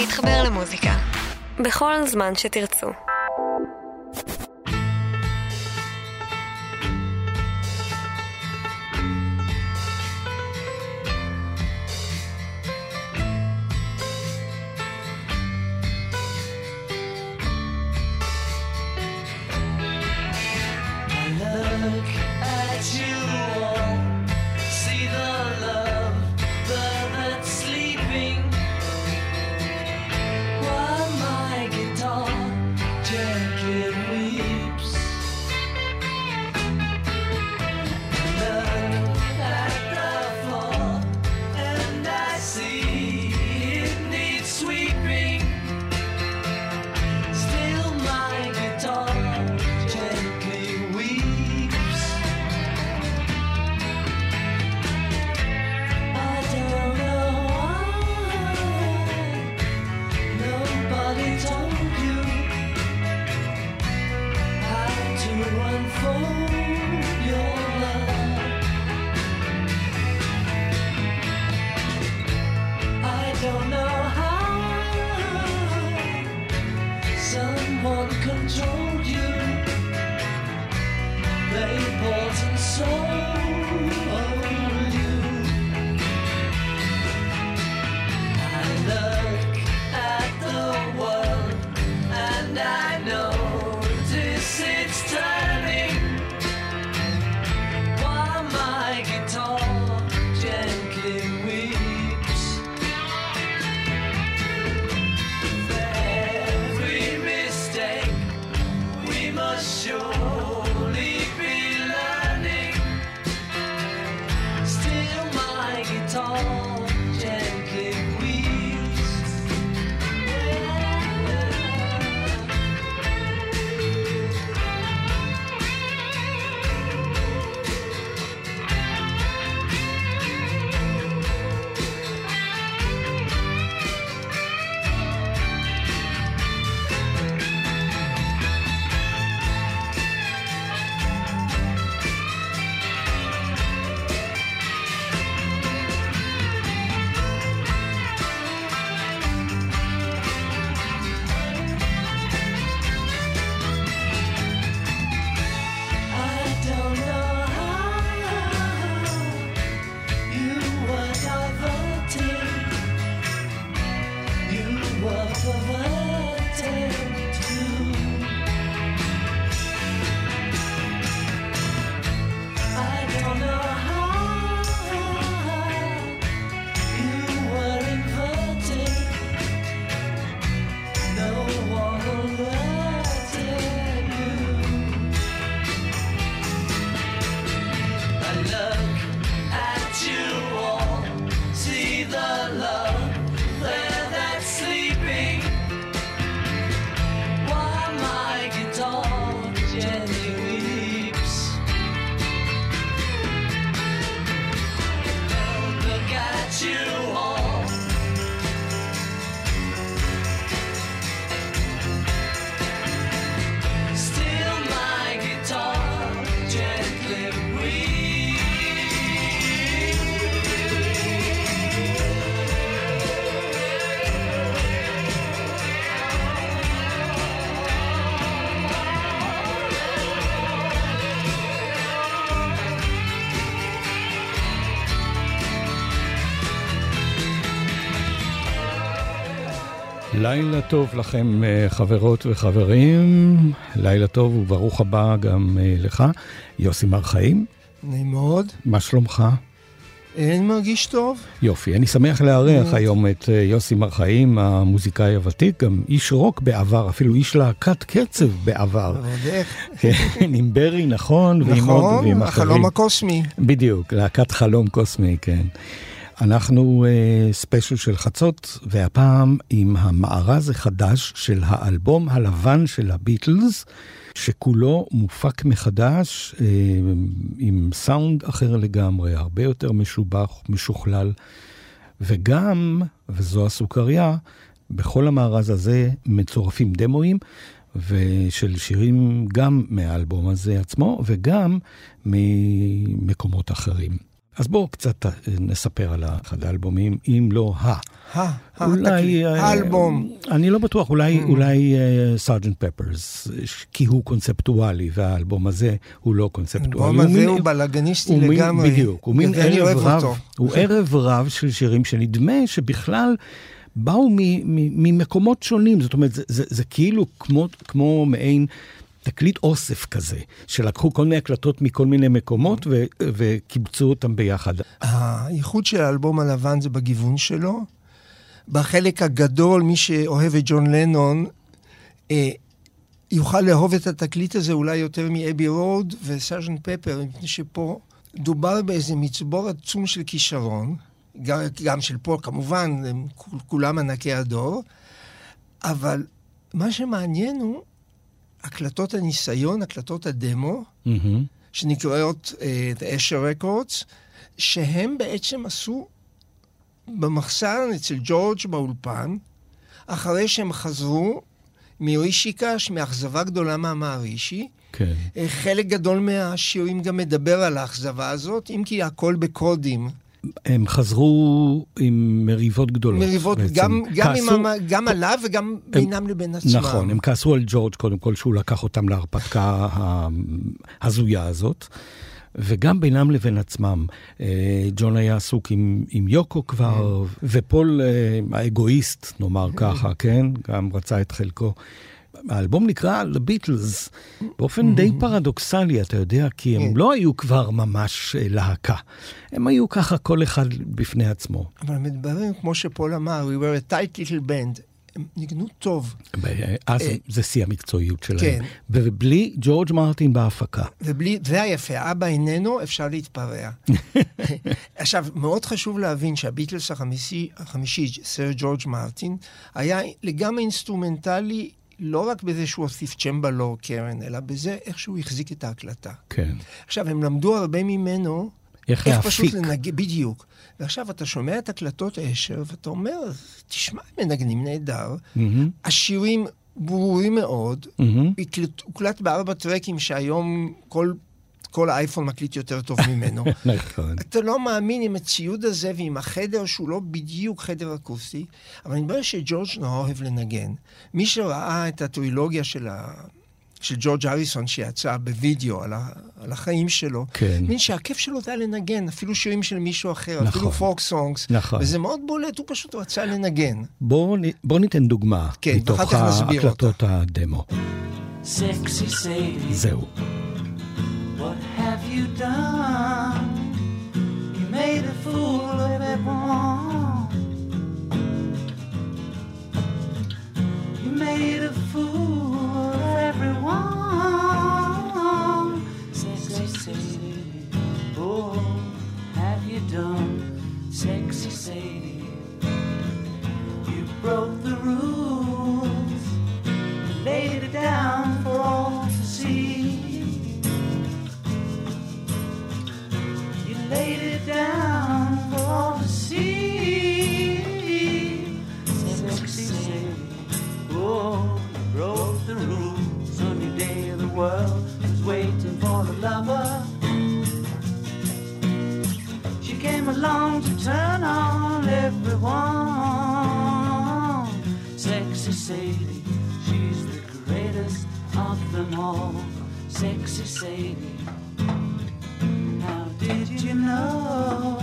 להתחבר למוזיקה. בכל זמן שתרצו. לילה טוב לכם, אה, חברות וחברים. לילה טוב וברוך הבא גם אה, לך, יוסי מר חיים. נעים מאוד. מה שלומך? אני מרגיש טוב. יופי, אני שמח לארח היום את אה, יוסי מר חיים, המוזיקאי הוותיק, גם איש רוק בעבר, אפילו איש להקת קצב בעבר. איך. כן, עם ברי, נכון, ועם עוד נכון, ועם אחרים. החלום הקוסמי. בדיוק, להקת חלום קוסמי, כן. אנחנו uh, ספיישל של חצות, והפעם עם המארז החדש של האלבום הלבן של הביטלס, שכולו מופק מחדש uh, עם סאונד אחר לגמרי, הרבה יותר משובח, משוכלל, וגם, וזו הסוכריה, בכל המארז הזה מצורפים דמואים. ושל שירים גם מהאלבום הזה עצמו וגם ממקומות אחרים. אז בואו קצת נספר על אחד האלבומים, אם לא ה. ה, אולי... האלבום. אני לא בטוח, אולי, אולי סארג'נט פפרס, כי הוא קונספטואלי, והאלבום הזה הוא לא קונספטואלי. האלבום הזה הוא בלאגניסטי לגמרי. בדיוק, הוא מין ערב רב, הוא ערב רב של שירים שנדמה שבכלל... באו ממקומות שונים, זאת אומרת, זה, זה, זה כאילו כמו, כמו מעין תקליט אוסף כזה, שלקחו כל מיני הקלטות מכל מיני מקומות ו, וקיבצו אותם ביחד. הייחוד של האלבום הלבן זה בגיוון שלו. בחלק הגדול, מי שאוהב את ג'ון לנון, אה, יוכל לאהוב את התקליט הזה אולי יותר מ Abbey Road ו Sergeant Pepper, מפני שפה מדובר באיזה מצבור עצום של כישרון. גם, גם של פול, כמובן, הם כולם ענקי הדור, אבל מה שמעניין הוא הקלטות הניסיון, הקלטות הדמו, mm-hmm. שנקראות uh, The Asher Records, שהם בעצם עשו במחסן אצל ג'ורג' באולפן, אחרי שהם חזרו מרישיקש, מאכזבה גדולה מהמערישי. כן. אה, חלק גדול מהשירים גם מדבר על האכזבה הזאת, אם כי הכל בקודים. הם חזרו עם מריבות גדולות. מריבות, בעצם. גם, גם, כעסו, עם, גם עליו וגם הם, בינם לבין עצמם. נכון, הם כעסו על ג'ורג' קודם כל, שהוא לקח אותם להרפתקה ההזויה הזאת. וגם בינם לבין עצמם. אה, ג'ון היה עסוק עם, עם יוקו כבר, ופול אה, האגואיסט, נאמר ככה, כן? גם רצה את חלקו. האלבום נקרא The Beatles, באופן די פרדוקסלי, אתה יודע, כי הם כן. לא היו כבר ממש אה, להקה. הם היו ככה כל אחד בפני עצמו. אבל מדברים, כמו שפול אמר, we were a tight little band. הם ניגנו טוב. אז אה, זה שיא המקצועיות שלהם. כן. ובלי ג'ורג' מרטין בהפקה. ובלי, זה היפה, אבא איננו, אפשר להתפרע. עכשיו, מאוד חשוב להבין שהביטלס החמישי, החמישי, סר ג'ורג' מרטין, היה לגמרי אינסטרומנטלי לא רק בזה שהוא הוסיף צ'מבלו קרן, אלא בזה איך שהוא החזיק את ההקלטה. כן. עכשיו, הם למדו הרבה ממנו איך, איך פשוט לנגן, בדיוק. ועכשיו אתה שומע את הקלטות אשר, ואתה אומר, תשמע, הם מנגנים נהדר, mm-hmm. השירים ברורים מאוד, mm-hmm. הוקלט בארבע טרקים שהיום כל כל האייפון מקליט יותר טוב ממנו. נכון. אתה לא מאמין עם הציוד הזה ועם החדר שהוא לא בדיוק חדר אקוסטי, אבל נדמה שג'ורג' נורא אוהב לנגן. מי שראה את הטרילוגיה של ה... של ג'ורג' אריסון שיצא בווידאו על, ה, על החיים שלו, כן. מין שהכיף שלו זה היה לנגן, אפילו שירים של מישהו אחר, נכון, אפילו פוק סונגס, נכון. וזה מאוד בולט, הוא פשוט רצה לנגן. בואו בוא ניתן דוגמה כן, מתוך ההקלטות הדמו. זהו. What have you done? You made a fool of everyone. You made a fool of everyone. Sexy Sadie, oh, have you done? Sexy Sadie, you broke the rules, laid it down for all laid it down for to see. Sexy oh, broke the rules. Sunny day of the world was waiting for the lover. She came along to turn on everyone. Sexy Sadie, she's the greatest of them all. Sexy Sadie did you know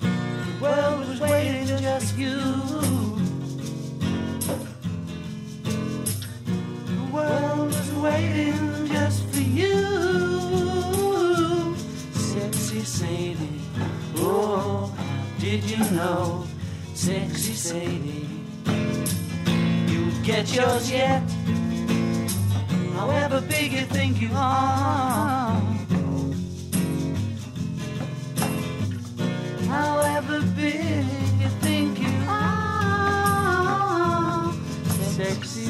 the world was waiting just for you? The world was waiting just for you, sexy Sadie. Oh, did you know, sexy Sadie? You get yours yet, however big you think you are. However big you think you are. Sexy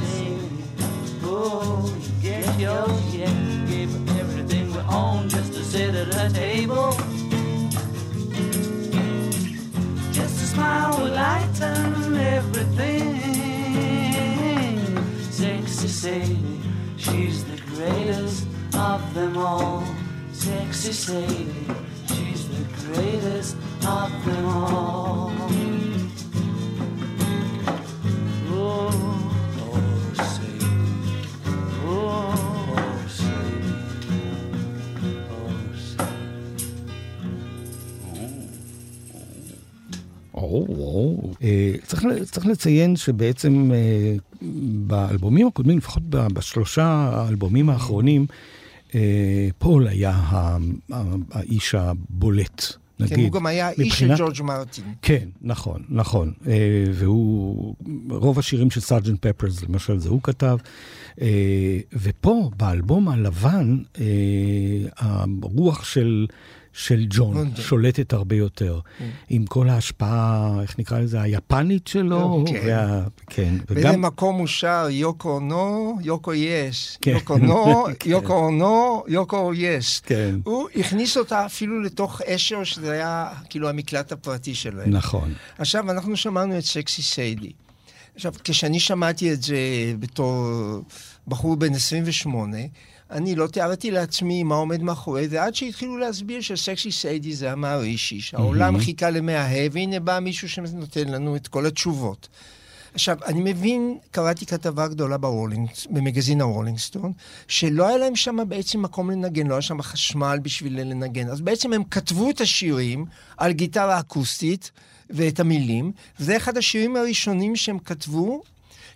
oh, get yours, yeah. Gave everything we own just to sit at a table. Just a smile will lighten everything. Sexy Sadie, she's the greatest of them all. Sexy Sadie, she's the greatest. Of them all. Oh, oh, Sadie. Oh. Oh, Sadie. או, או. אה, צריך, צריך לציין שבעצם אה, באלבומים הקודמים, לפחות בשלושה האלבומים האחרונים, אה, פול היה האיש הבולט, נגיד. כן, הוא גם היה איש של מבחינת- ג'ורג' מרטין. כן, נכון, נכון. אה, והוא, רוב השירים של סארג'נט פפרס, למשל, זה הוא כתב. אה, ופה, באלבום הלבן, אה, הרוח של, של ג'ון. שולטת הרבה יותר. עם כל ההשפעה, איך נקרא לזה, היפנית שלו. כן. וה, כן, באיזה מקום הוא שר יוקו נו, יוקו יש. כן. יוקו נו, כן. יוקו נו, יוקו יש. כן. הוא הכניס אותה אפילו לתוך אשר, שזה היה כאילו המקלט הפרטי שלהם. נכון. עכשיו, אנחנו שמענו את סקסי סיידי. עכשיו, כשאני שמעתי את זה בתור בחור בן 28, אני לא תיארתי לעצמי מה עומד מאחורי זה, עד שהתחילו להסביר שסקסי סיידי זה המערישי, שהעולם חיכה למאהב, והנה בא מישהו שנותן לנו את כל התשובות. עכשיו, אני מבין, קראתי כתבה גדולה ב Rolling, במגזין ה Rolling Stone, שלא היה להם שם בעצם מקום לנגן, לא היה שם חשמל בשביל לנגן. אז בעצם הם כתבו את השירים על גיטרה אקוסטית ואת המילים, וזה אחד השירים הראשונים שהם כתבו,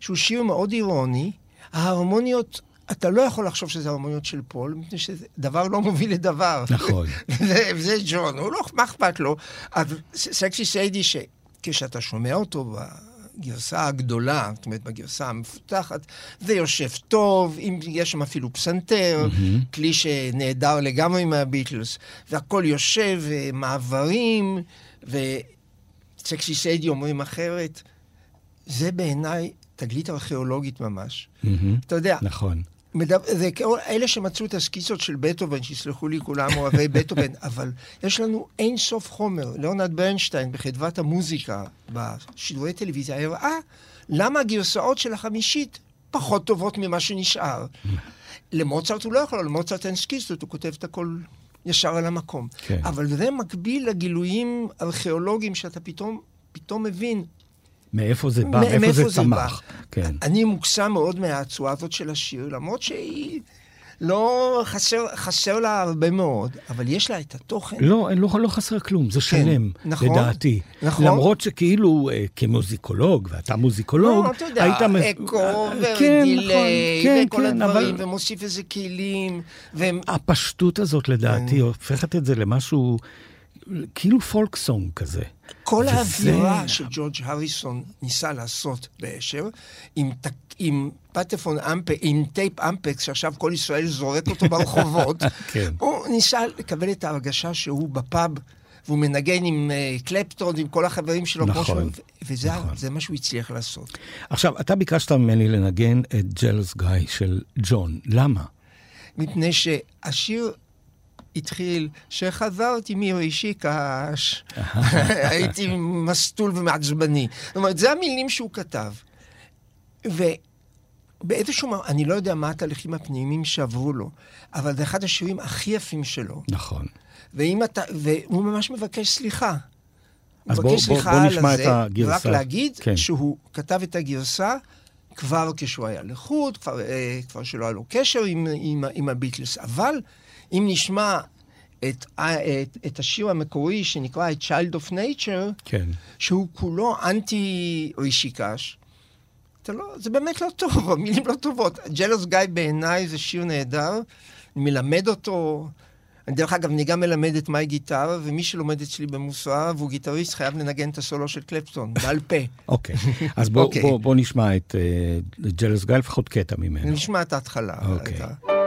שהוא שיר מאוד אירוני. ההרמוניות, אתה לא יכול לחשוב שזה הרמוניות של פול, מפני שדבר לא מוביל לדבר. נכון. וזה ג'ון, הוא לא, מה אכפת לו? אבל סקסי סיידי, שכשאתה שומע אותו בגרסה הגדולה, זאת אומרת, בגרסה המפותחת, זה יושב טוב, אם יש שם אפילו פסנתר, mm-hmm. כלי שנעדר לגמרי מהביטלס, והכל יושב, מעברים, וסקסי סיידי אומרים אחרת. זה בעיניי תגלית ארכיאולוגית ממש. מהמם. אתה יודע, נכון. מדבר, זה כאילו אלה שמצאו את הסקיצות של בטהובן, שיסלחו לי כולם אוהבי בטהובן, אבל יש לנו אין סוף חומר. ליאונרד ברנשטיין בחדוות המוזיקה בשידורי טלוויזיה הראה למה הגרסאות של החמישית פחות טובות ממה שנשאר. למוצרט הוא לא יכול, למוצרט אין סקיצות, הוא כותב את הכל ישר על המקום. כן. אבל זה מקביל לגילויים ארכיאולוגיים שאתה פתאום, פתאום מבין, מאיפה זה בא, מאיפה מאיפה זה זה צמח. כן. אני מוקסם מאוד מהצורה הזאת של השיר, למרות שהיא לא חסר, חסר לה הרבה מאוד, אבל יש לה את התוכן. לא, לא, לא חסר כלום, זה שלם, נכון, לדעתי. נכון. למרות שכאילו, אה, כמוזיקולוג, ואתה מוזיקולוג, לא, אתה יודע, היית... אקו אה, ודיליי, כן, וכל כן, הדברים, אבל ומוסיף איזה כלים, והם... הפשטות הזאת, לדעתי, כן. הופכת את זה למשהו, כאילו פולק סונג כזה. כל וזה- האווירה שג'ורג' הריסון ניסה לעשות באשר, עם, תק- עם פטפון אמפ... עם טייפ Ampex, שעכשיו כל ישראל זורק אותו ברחובות, כן. הוא ניסה לקבל את ההרגשה שהוא בפאב, והוא מנגן עם uh, קלפטון, עם כל החברים שלו, כמו נכון, שהוא- וזה נכון. מה שהוא הצליח לעשות. עכשיו, אתה ביקשת ממני לנגן את Jealous Guy של ג'ון, למה? מפני שהשיר התחיל, שחזרתי מרישיקש, הייתי מסטול ומעצבני. זאת אומרת, זה המילים שהוא כתב. ובאיזשהו, אני לא יודע מה התהליכים הפנימיים שעברו לו, אבל זה אחד השירים הכי יפים שלו. נכון. ואם אתה, והוא ממש מבקש סליחה. אז בוא- בוא- בוא נשמע את הגרסה. ורק להגיד כן. שהוא כתב את הגרסה כבר כשהוא היה לחוד, כבר, אה, כבר שלא היה לו קשר עם, עם, עם הביטלס. אבל אם נשמע את, אה, את, את השיר המקורי שנקרא את Child of Nature, כן. שהוא כולו אנטי רישיקש, לא, זה באמת לא טוב, המילים לא טובות. ג'לוס גיא בעיניי זה שיר נהדר, אני מלמד אותו. אני דרך אגב, אני גם מלמד את מאי גיטרה, ומי שלומד אצלי במוסר והוא גיטריסט חייב לנגן את הסולו של קלפטון, בעל פה. אוקיי. אז בוא, אוקיי. בוא, בוא נשמע את אה, ג'לס גיא, לפחות קטע ממנו. נשמע את ההתחלה. אוקיי.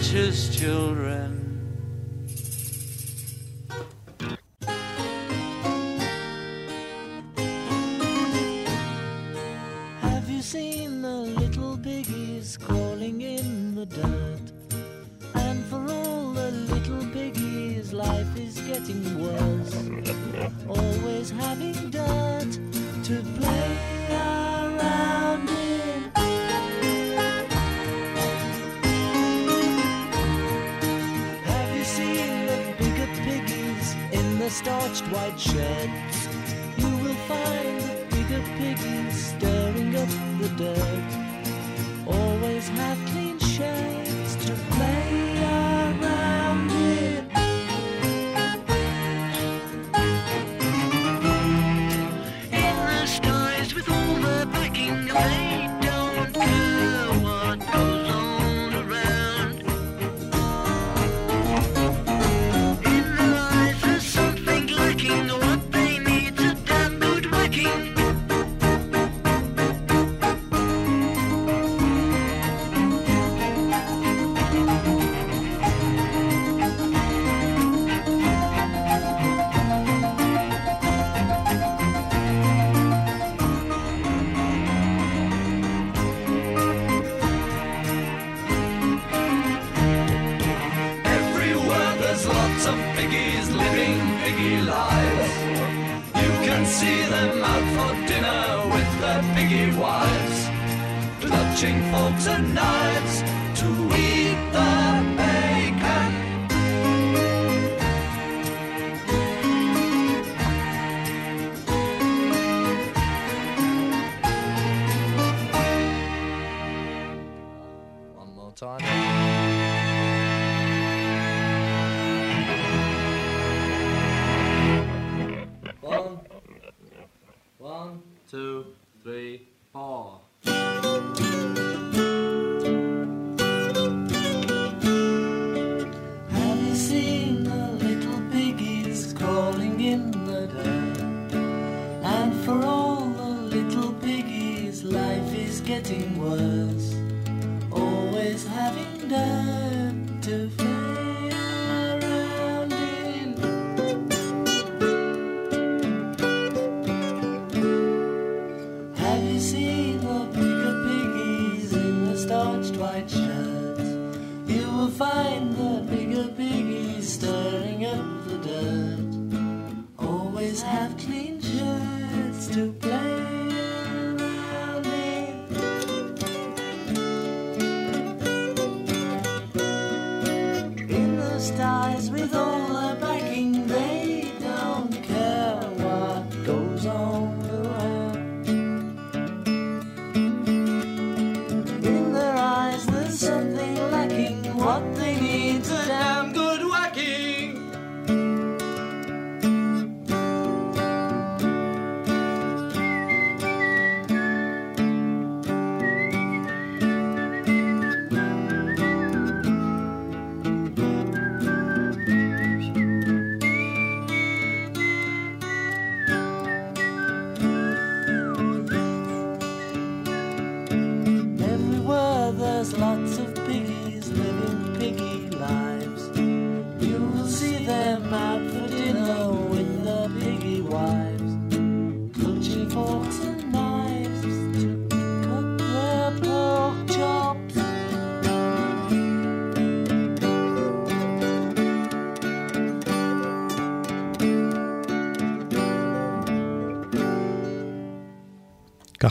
Just children.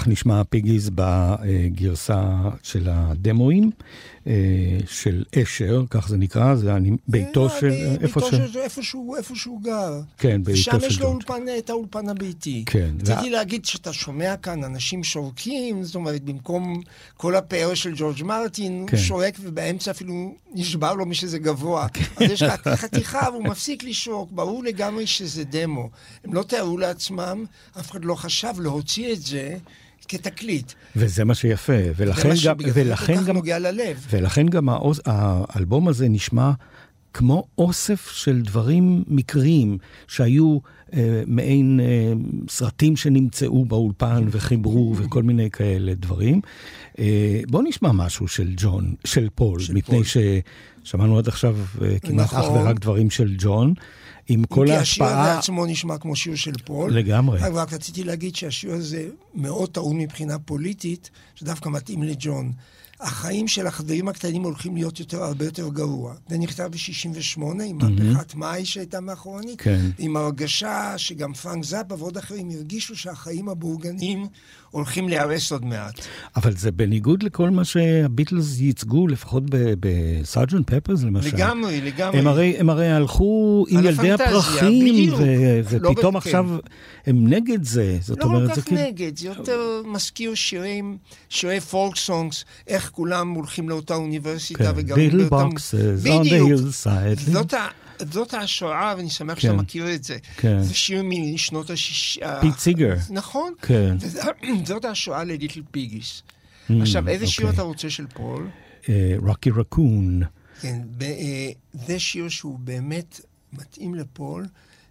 כך נשמע הפיגיז בגרסה של הדמואים אה, של אשר, כך זה נקרא, זה אני- ביתו אה, של... איפה ביתו ש... של... איפה שהוא, גר. כן, ביתו ושם של יש לו. אולפן, את האולפן הביתי. כן, רציתי להגיד שאתה שומע כאן אנשים שורקים, זאת אומרת, במקום כל הפאר של ג'ורג' מרטין, כן. הוא שורק ובאמצע אפילו נשבר לו משזה גבוה. אז יש לך חתיכה והוא מפסיק לשרוק, ברור לגמרי שזה דמו. הם לא תיארו לעצמם, אף אחד לא חשב להוציא את זה כתקליט. וזה מה שיפה, ולכן זה מה גם... שבגלל זה כל כך גם נוגע ללב. ולכן גם האוס, האלבום הזה נשמע כמו אוסף של דברים מקריים שהיו אה, מעין אה, סרטים שנמצאו באולפן וחיברו וכל מיני כאלה דברים. אה, בואו נשמע משהו של ג'ון, של פול, של מפני פול. ששמענו עד עכשיו אה, כמעט אך נכון. ורק דברים של ג'ון, עם כל כי השיר ההשפעה... בעצמו נשמע כמו שיר של פול. לגמרי. רק רק רציתי להגיד שהשיר הזה מאוד טעון מבחינה פוליטית, שדווקא מתאים לג'ון. החיים של החברים הקטנים הולכים להיות יותר, הרבה יותר גרוע. זה נכתב ב-68 עם מהפכת מאי שהייתה מאחורנית, כן. עם הרגשה שגם פרנק זאפה ועוד אחרים הרגישו שהחיים הבורגניים הולכים להיהרס עוד מעט. אבל זה בניגוד לכל מה שהביטלס ייצגו, לפחות ב Sergeant Pepper's למשל. לגמרי, לגמרי. הם הרי, הם הרי הלכו עם ילדי הפנטזיה, הפרחים. ו- לא ופתאום ב- עכשיו הם נגד זה. זאת לא אומרת, כל זה כך כאילו... נגד, זה יותר מזכיר שירים, שירי folk songs, איך כולם הולכים לאותה אוניברסיטה כן, וגרים ב little boxes, on the hillside. זאת, ה... זאת ההשראה, ואני שמח כן. שאתה מכיר את זה. כן. זה שיר משנות השיש... פיט סיגר. נכון. כן. זאת ההשראה ל Little Piggies. Mm, עכשיו, איזה שיר אוקיי. אתה רוצה של פול? Rocky Raccoon. כן, ב- אה, זה שיר שהוא באמת מתאים לפול,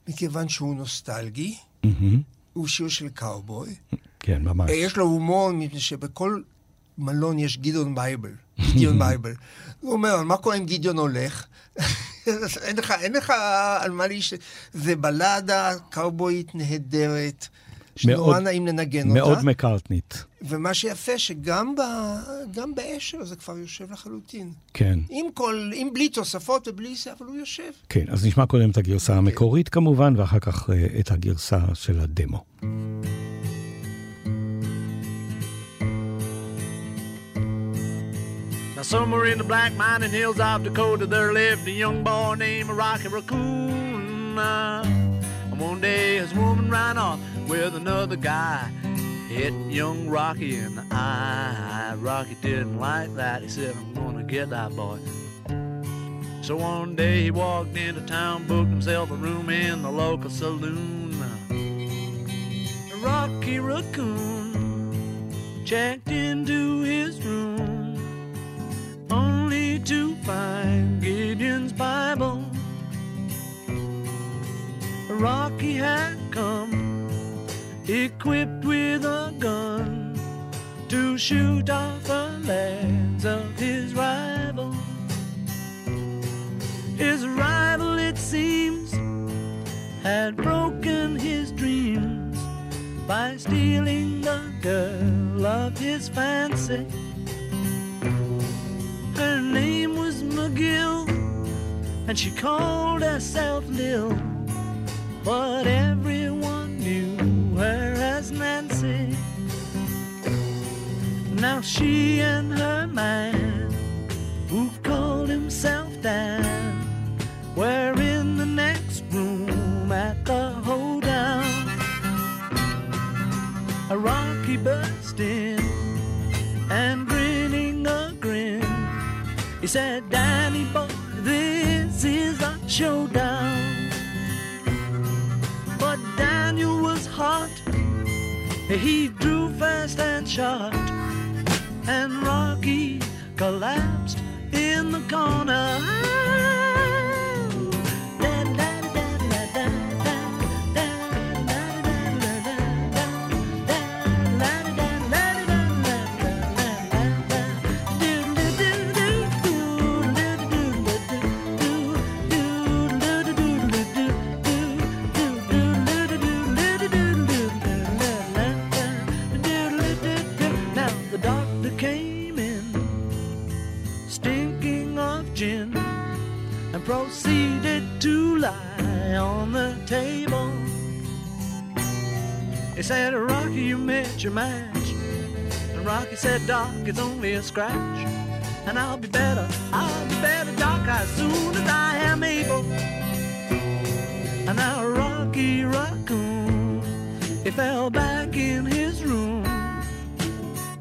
מכיוון שהוא נוסטלגי, הוא שיר של קאובוי. כן, ממש. אה, יש לו הומור, מפני שבכל מלון יש Gideon Bible. Gideon Bible. הוא אומר, מה קורה אם גדעון הולך? אין לך, אין לך על מה להיש... זה בלדה קאובויית נהדרת, שנורא מאוד- נעים לנגן אותה. מאוד מקארטנית. ומה שיפה, שגם ב... גם באשר זה כבר יושב לחלוטין. כן. עם כל, עם בלי תוספות ובלי זה, אבל הוא יושב. כן, אז נשמע קודם את הגרסה המקורית כמובן, ואחר כך אה, את הגרסה של הדמו. Now, somewhere in the black mining hills of Dakota, there lived a young boy named Rocky Raccoon. And one day his woman ran off with another guy. Hit young Rocky in the eye. Rocky didn't like that. He said, I'm gonna get that boy. So one day he walked into town, booked himself a room in the local saloon. Rocky Raccoon checked into his room He had come, equipped with a gun, to shoot off the legs of his rival. His rival, it seems, had broken his dreams by stealing the girl of his fancy. Her name was McGill, and she called herself Lil but everyone knew her as Nancy. Now she and her man, who called himself Dan, were in the next room at the hoedown. A rocky burst in and grinning a grin. He said, Danny boy, this is a showdown. He drew fast and shot. And Rocky collapsed in the corner. Proceeded to lie on the table. He said, Rocky, you met your match. And Rocky said, Doc, it's only a scratch. And I'll be better, I'll be better, Doc, as soon as I am able. And now Rocky Raccoon, he fell back in his room,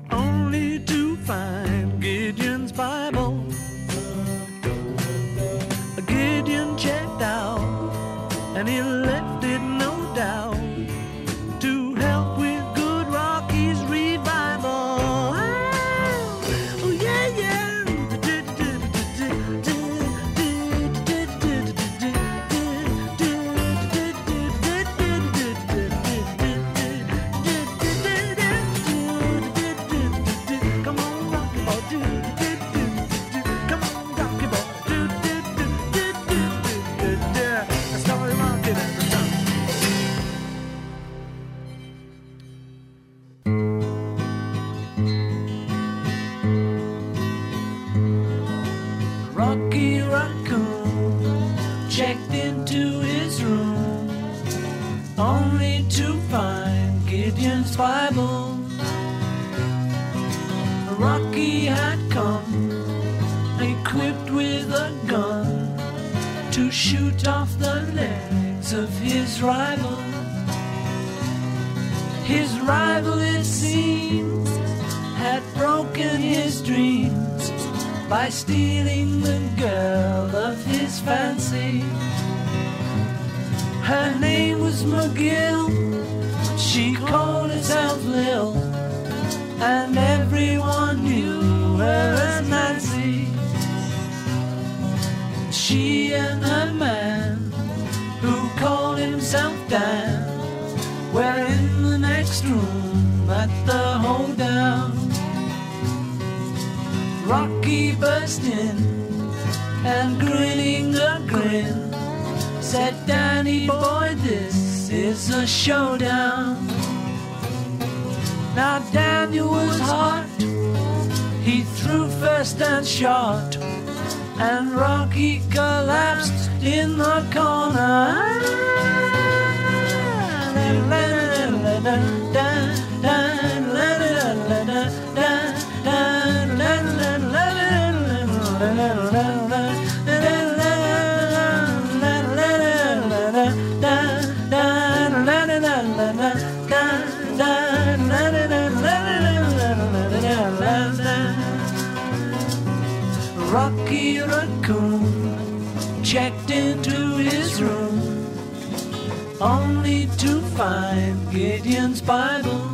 only to find and he'll off the legs of his rival. His rival, it seems, had broken his dreams by stealing the girl of his fancy. Her name was McGill, she called herself Lil, and everyone knew her She and her man, who called himself Dan, were in the next room at the hoedown. Rocky burst in and grinning a grin said, Danny boy, this is a showdown. Now Daniel was hot, he threw first and shot, and Rocky collapsed in the Raccoon checked into his room only to find Gideon's Bible.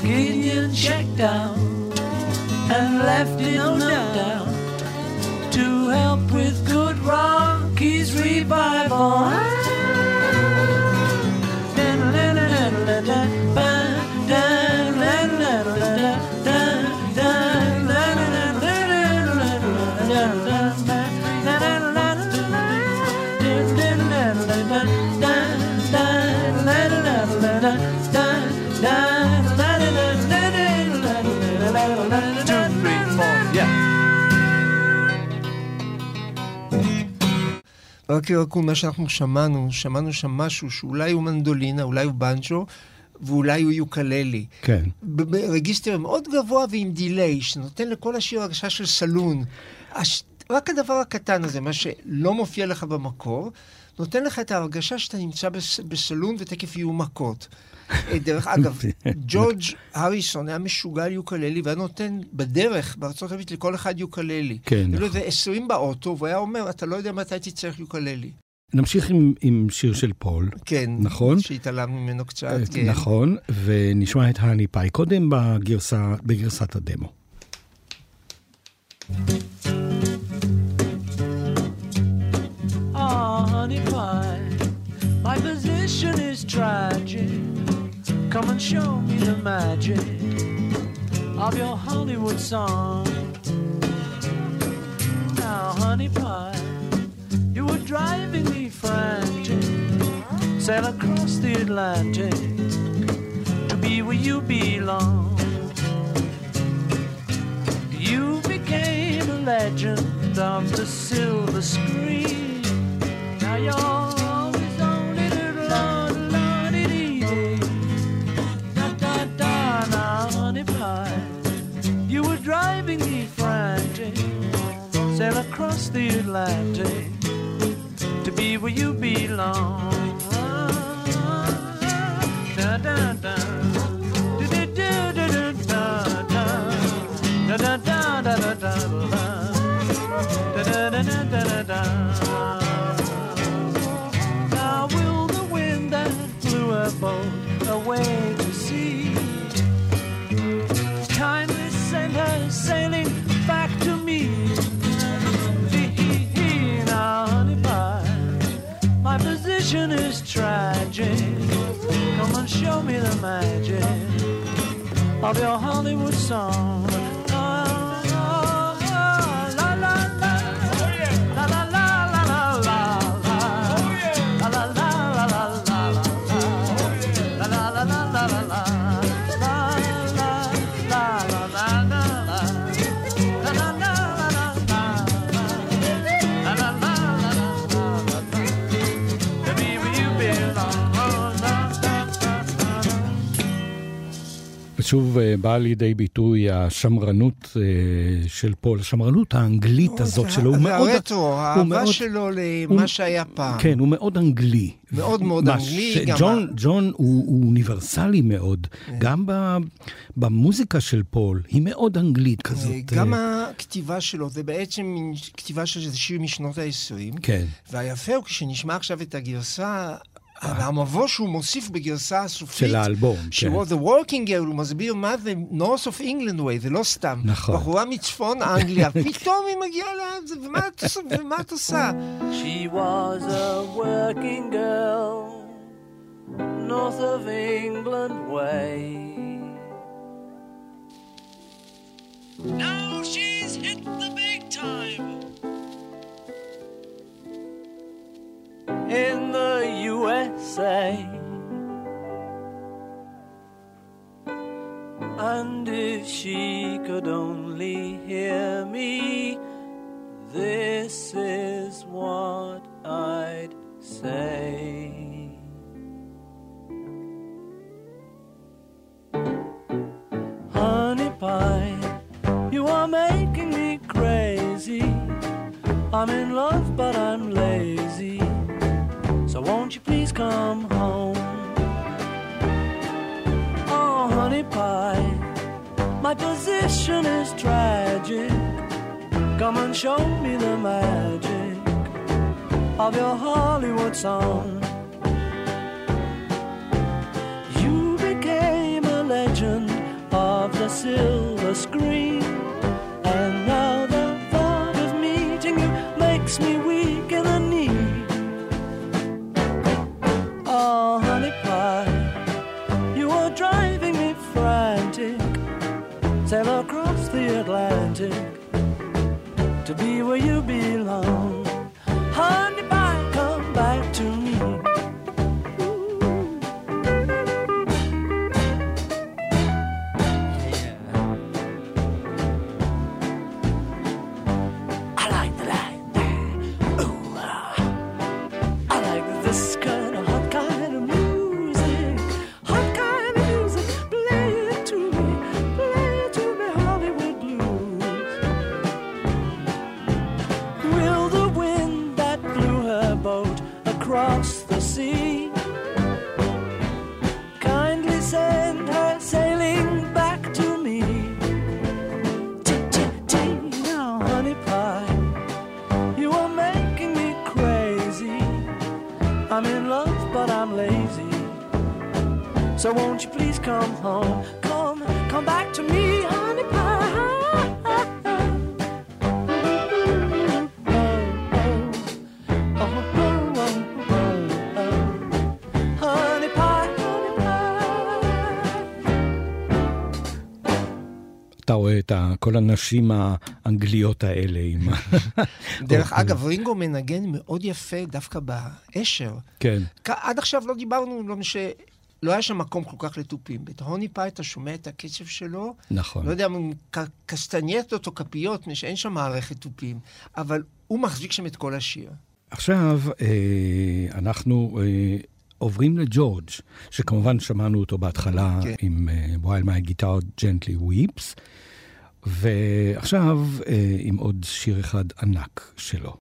Gideon checked out and left it no doubt to help with good Rocky's revival. רוקי רקון, מה שאנחנו שמענו, שמענו שם משהו שאולי הוא מנדולינה, אולי הוא בנצ'ו, ואולי הוא יוקללי. כן. ברגיסטר מאוד גבוה ועם דיליי, שנותן לכל השיר הרגשה של סלון. הש... רק הדבר הקטן הזה, מה שלא מופיע לך במקור, נותן לך את ההרגשה שאתה נמצא בס... בסלון ותכף יהיו מכות. אה, דרך אגב, ג'ורג' הריסון היה משוגע על יוקללי והיה נותן בדרך בארצות הברית לכל אחד יוקללי. כן, היו לו נכון. איזה עשרים באוטו, והוא היה אומר, אתה לא יודע מתי תצטרך יוקללי. נמשיך עם, עם שיר של פול. כן. נכון. שהתעלמנו ממנו קצת, אה, כן. נכון, ונשמע את האני פאי קודם בגרסה, בגרסת הדמו. Ah, honey pie, my position is tragic. Come and show me the magic of your Hollywood song. Now, honey pie, you were driving me frantic. Sail across the Atlantic to be where you belong. You became a legend of the silver screen. Across the Atlantic to be where you belong. Da-da-da. Do-do-do-do-do-da-da. Position is tragic. Come and show me the magic of your Hollywood song. ושוב אה, באה לידי ביטוי השמרנות אה, של פול, השמרנות האנגלית הזאת שלו. הוא מאוד... והרטרו, הוא האהבה מאוד- שלו הוא- למה שהיה פעם. כן, הוא מאוד אנגלי. מאוד מאוד מה אנגלי, ש- גם ג'ון, ה- ג'ון הוא, הוא אוניברסלי מאוד. גם ב, במוזיקה של פול, היא מאוד אנגלית כזאת. גם אה, הכתיבה שלו, זה בעצם כתיבה של איזה שיר משנות ה-20. כן. והיפה הוא כשנשמע עכשיו את הגרסה, המבוא שהוא מוסיף בגרסה הסופית, של האלבום, שהוא כן. The Working Girl, הוא מסביר מה זה North of England Way, זה לא סתם. נכון. בחורה מצפון אנגליה, פתאום היא מגיעה עושה- ומה את עושה? She was a working girl, north of England way. Now she's hit the big time. In the USA. And if she could only hear me, this is what I'd say. Honey pie, you are making me crazy. I'm in love, but I'm lazy. So won't you please come home? Oh, honey pie, my position is tragic. Come and show me the magic of your Hollywood song. You became a legend of the silver screen. Atlantic to be where you belong. Sea. Kindly send her sailing back to me. Tea now, honey pie. You are making me crazy. I'm in love, but I'm lazy. So won't you please come home? Come, come back to me, אתה רואה את כל הנשים האנגליות האלה עם... ה- דרך אגב, רינגו מנגן מאוד יפה דווקא באשר. כן, עד עכשיו לא דיברנו, לא מש... לא היה שם מקום כל כך לתופים. בטהוני פאי אתה שומע את הקצב שלו, נכון. לא יודע קסטנייטות או כפיות, מפני שאין שם מערכת תופים, אבל הוא מחזיק שם את כל השיר. עכשיו אה, אנחנו אה, עוברים לג'ורג', שכמובן שמענו אותו בהתחלה כן. עם אה, While My Guitar Gently Weeps, ועכשיו אה, עם עוד שיר אחד ענק שלו.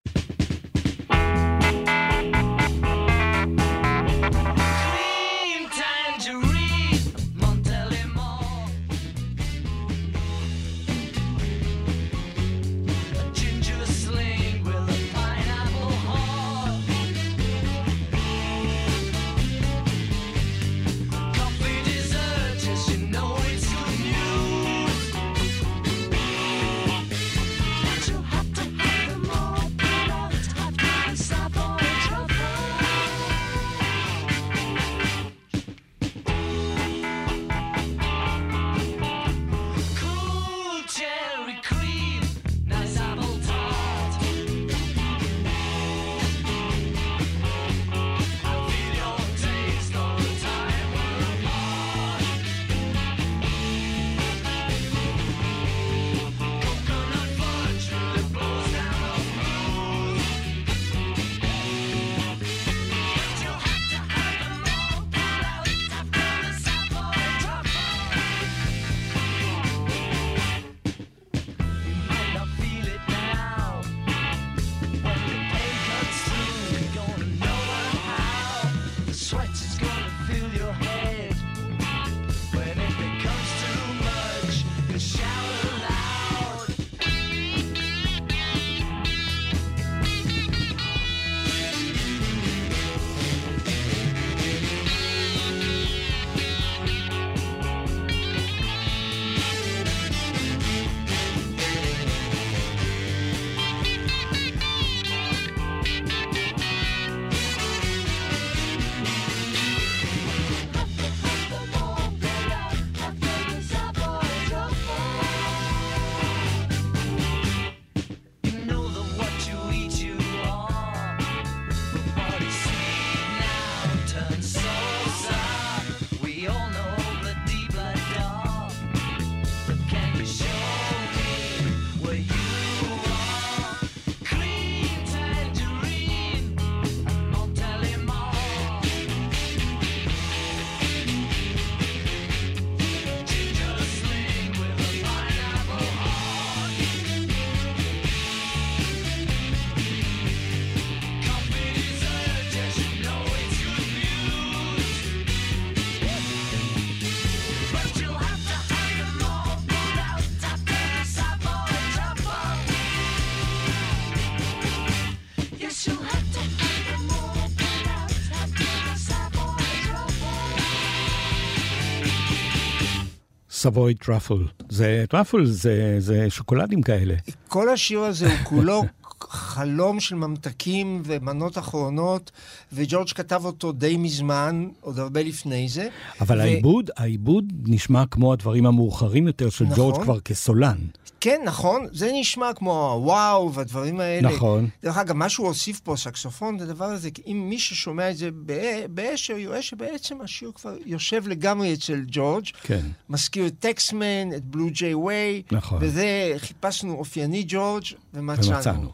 Savoy Truffle. זה truffle, זה, זה שוקולדים כאלה. כל השיר הזה הוא כולו חלום של ממתקים ומנות אחרונות, וג'ורג' כתב אותו די מזמן, עוד הרבה לפני זה. אבל ו- העיבוד, העיבוד נשמע כמו הדברים המאוחרים יותר של נכון. ג'ורג' כבר כסולן. כן, נכון, זה נשמע כמו הוואו והדברים האלה. נכון. דרך אגב, מה שהוא הוסיף פה, סקסופון, זה הדבר הזה, אם מי ששומע את זה בא- באשר, יראה שבעצם השיר כבר יושב לגמרי אצל ג'ורג'. כן. מזכיר את טקסמן, את בלו ג'יי ווי. נכון. וזה, חיפשנו אופייני ג'ורג' ומצאנו. ומצאנו.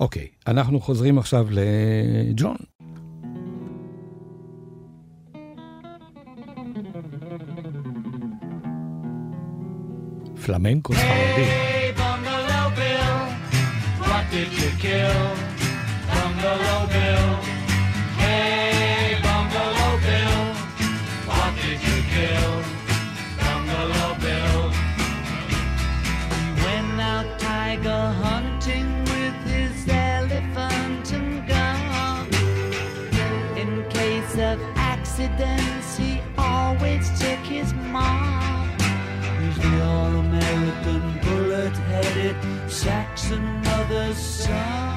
אוקיי, אנחנו חוזרים עכשיו לג'ון. Flamencos hey, Holiday. all-American bullet-headed Saxon mother's son.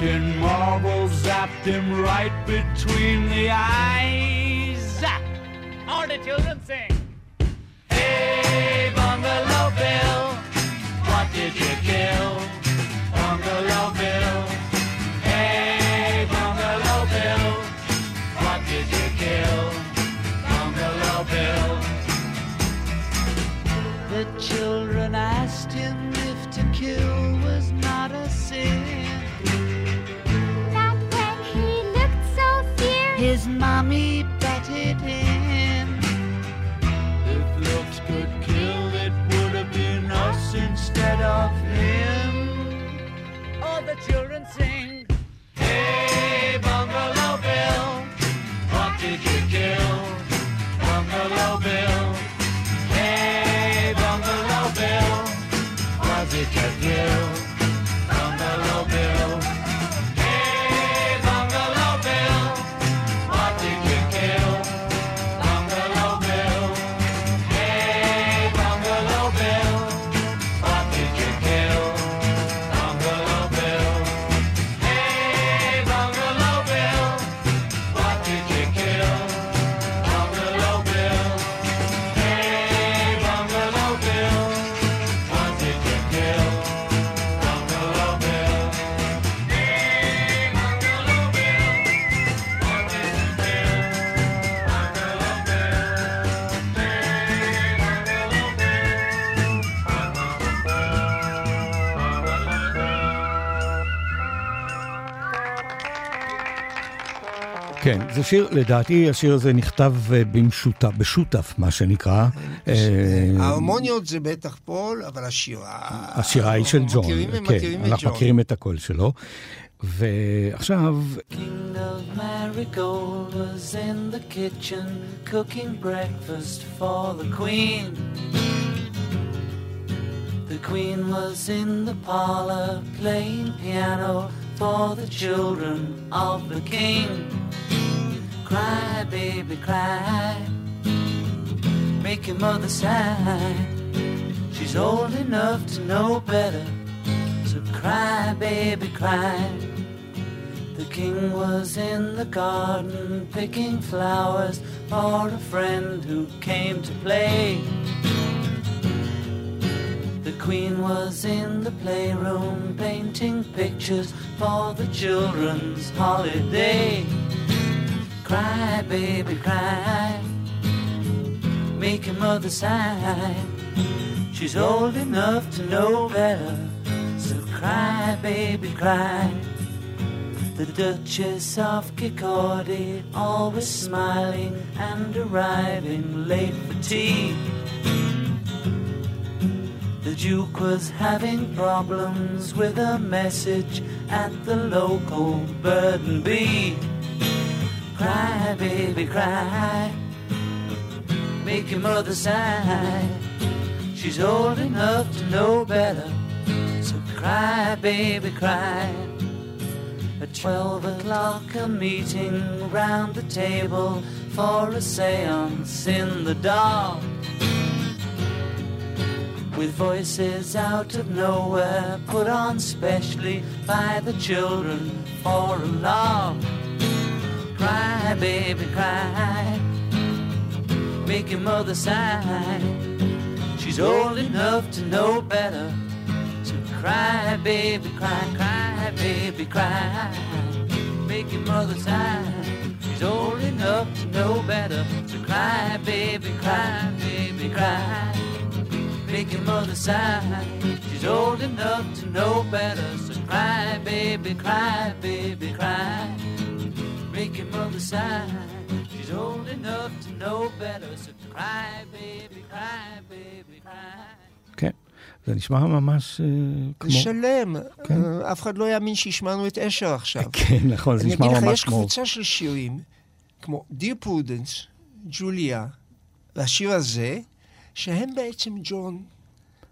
Captain Marvel zapped him right between the eyes. All the children sing. Hey, Bungalow Bill, what did you kill? Bungalow Bill. Hey, Bungalow Bill, what did you kill? Bungalow Bill. The children asked His mommy betted him. If looks could kill, it would have been us instead of him. All the children sing. Hey, Bungalow Bill, what did you kill? Bungalow Bill. Hey, Bungalow Bill, what did you kill? כן, זה שיר, לדעתי השיר הזה נכתב אה, במשותף, בשותף, מה שנקרא. אה, ההרמוניות זה בטח פול, אבל השירה... השירה היא של ג'ון, מכירים, כן, מכירים את אנחנו ג'ון. מכירים את הקול שלו. ועכשיו, King of Marigold was in the kitchen cooking breakfast for the Queen. The Queen was in the parlor playing piano for the children of the King. Cry, baby, cry. Make your mother sigh. She's old enough to know better. So cry, baby, cry. The king was in the garden picking flowers for a friend who came to play. The queen was in the playroom painting pictures for the children's holiday. Cry, baby, cry. Make your mother sigh. She's old enough to know better. So cry, baby, cry. The Duchess of Kirkcaldy, always smiling and arriving late for tea. The Duke was having problems with a message at the local bird and bee. Cry, baby, cry. Make your mother sigh. She's old enough to know better. So cry, baby, cry. At twelve o'clock, a meeting round the table for a seance in the dark. With voices out of nowhere put on specially by the children for a laugh. Cry, baby, cry. Make your mother sigh. She's old enough to know better. So cry, baby, cry, cry, baby, cry. Make your mother sigh. She's old enough to know better. So cry, baby, cry, baby, cry. Make your mother sigh. She's old enough to know better. So cry, baby, cry, baby, cry. Make your mother sigh. She's old enough to know better, so cry, baby, cry, baby, cry. כן, זה נשמע ממש אה, כמו... זה שלם. כן. אה, אף אחד לא יאמין שהשמענו את אשר עכשיו. כן, נכון, זה אני נשמע אגיד לך, ממש יש כמו... קבוצה של שירים, כמו Dear Prudence, ג'וליה, והשיר הזה, שהם בעצם ג'ון,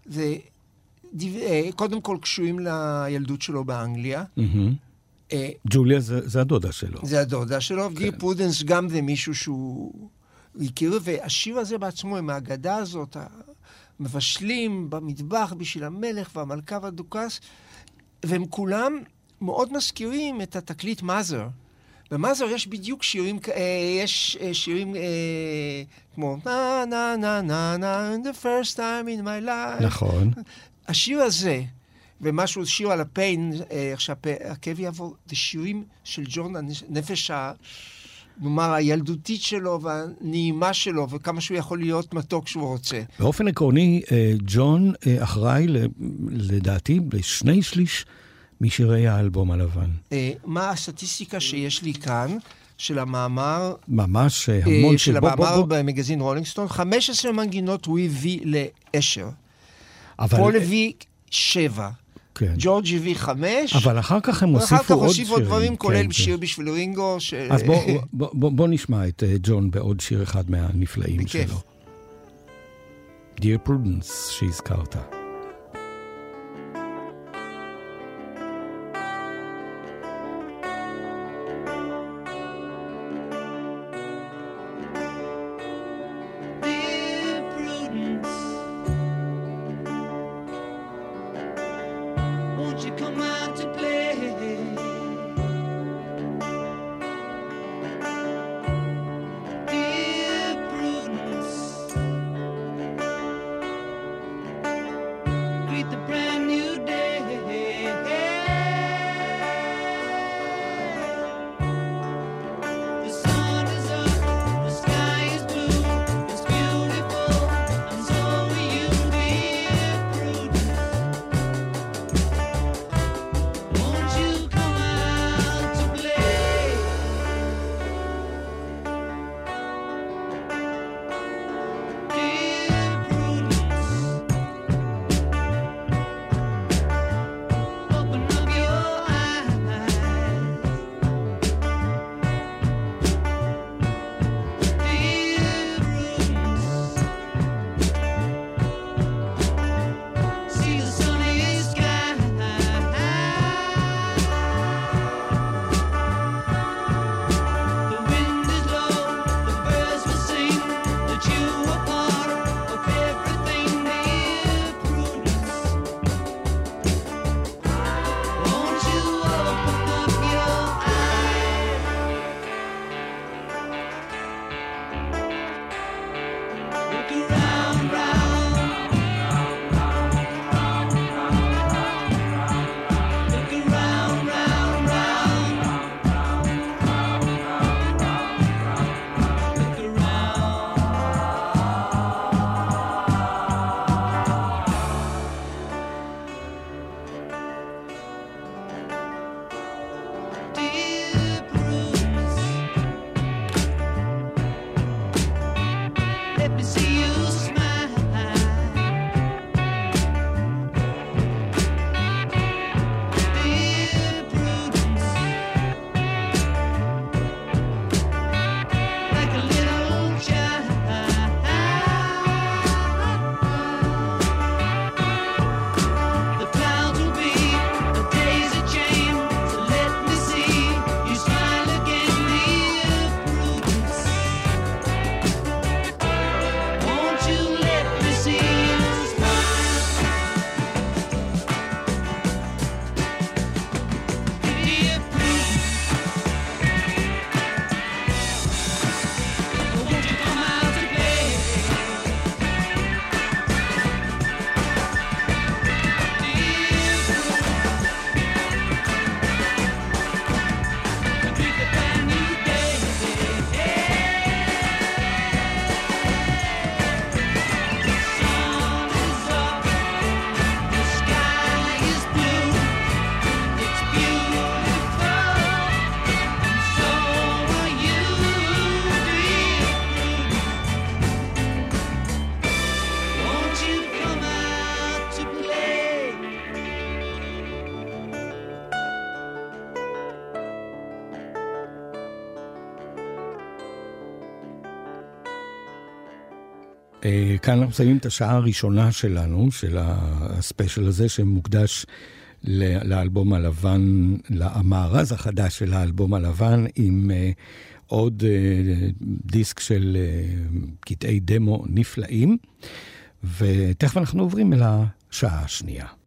וקודם כל קשורים לילדות שלו באנגליה. מהמם. אה, ג'וליה זה זה הדודה שלו. זה הדודה שלו, כן. Dear Prudence גם זה מישהו שהוא הכיר, והשיר הזה בעצמו, עם האגדה הזאת, המבשלים במטבח בשביל המלך והמלכה והדוכס, והם כולם מאוד מזכירים את התקליט Mother. במאזר יש בדיוק שירים, אה, יש אה, שירים כמו na na na na na the first time in my life. נכון. השיר הזה, ומשהו, שיר על הפיין, אה, איך שהכאב יעבור, זה שירים של ג'ון, הנפש ה... נאמר, הילדותית שלו והנעימה שלו, וכמה שהוא יכול להיות מתוק כשהוא רוצה. באופן עקרוני, אה, ג'ון אה, אחראי, לדעתי, לשני שליש משירי האלבום הלבן. אה, מה הסטטיסטיקה שיש לי כאן, של המאמר, ממש אה, אה, המון של בוא- בוא- המאמר בוא- במגזין רולינג סטון, 15 מנגינות הוא הביא לאשר. אבל- פול הביא שבע. כן. ג'ורג' הביא חמש. אבל אחר כך הם ואחר הוסיפו כך עוד הוסיפו עוד שירים. דברים, כולל כן, שיר כן. בשביל רינגו. ש- אז בוא, בוא, בוא, בוא נשמע את אה, ג'ון בעוד שיר אחד מהנפלאים בכיף. שלו. Dear Prudence שהזכרת. כאן אנחנו מסיימים את השעה הראשונה שלנו, של הספיישל הזה, שמוקדש לאלבום הלבן, למארז החדש של האלבום הלבן, עם uh, עוד uh, דיסק של uh, קטעי דמו נפלאים. ותכף אנחנו עוברים אל השעה השנייה.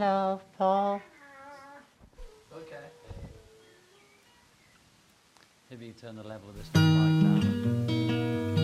Hello, Paul. Okay. Maybe you turn the level of this mic down.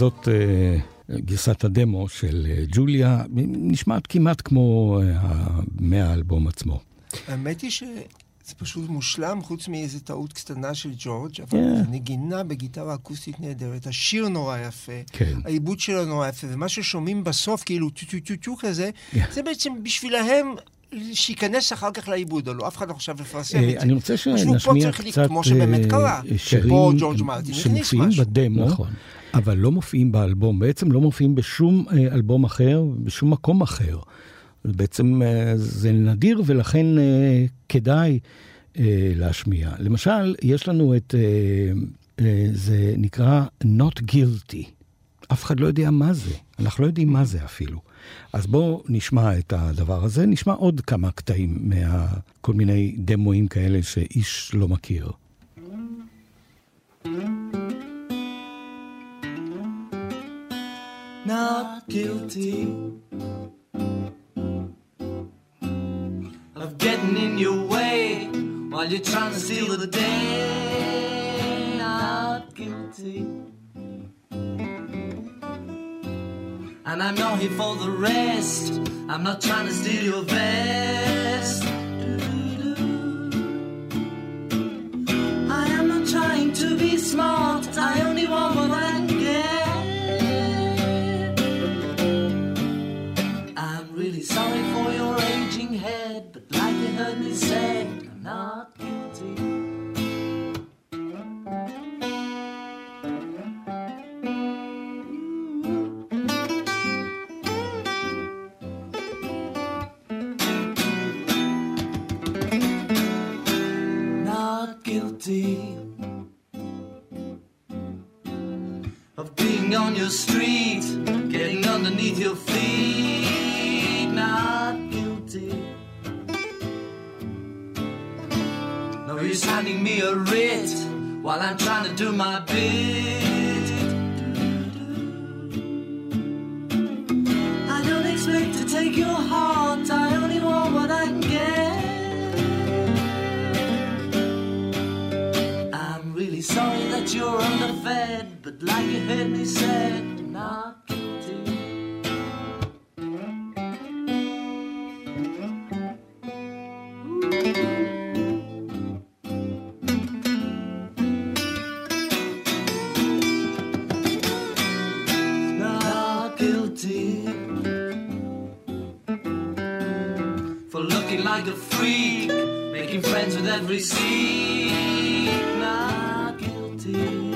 וזאת אה, גרסת הדמו של אה, ג'וליה, נשמעת כמעט כמו אה, מהאלבום עצמו. האמת היא שזה פשוט מושלם, חוץ מאיזה טעות קטנה של ג'ורג', אבל כן. זה נגינה בגיטרה אקוסטית נהדרת, השיר נורא יפה, כן. העיבוד שלו נורא יפה, ומה ששומעים בסוף, כאילו טו-טו-טו-טו כזה, כן. זה בעצם בשבילהם שייכנס אחר כך לעיבוד, הלוא אף אחד לא חשב לפרסם את זה. אני רוצה שנשמיע קצת שירים שמופיעים. בדמו, נכון. אבל לא מופיעים באלבום, בעצם לא מופיעים בשום אה, אלבום אחר, בשום מקום אחר. בעצם אה, זה נדיר ולכן אה, כדאי להשמיע. למשל, יש לנו את, זה נקרא Not Guilty. אף אחד לא יודע מה זה, אנחנו לא יודעים מה זה אפילו. אז בואו נשמע את הדבר הזה, נשמע עוד כמה קטעים מכל מיני דמואים כאלה שאיש לא מכיר. Not guilty of getting in your way. while you're trying to steal the day. Not guilty. And I'm not here for the rest. I'm not trying to steal your vest. I am not trying to be smart. I only want what I I'm not guilty. Not guilty of being on your street, getting underneath your feet. No use handing me a writ while I'm trying to do my bit. I don't expect to take your heart, I only want what I can get. I'm really sorry that you're underfed, but like you heard me said, not guilty. Freak, making friends with every seek. Not guilty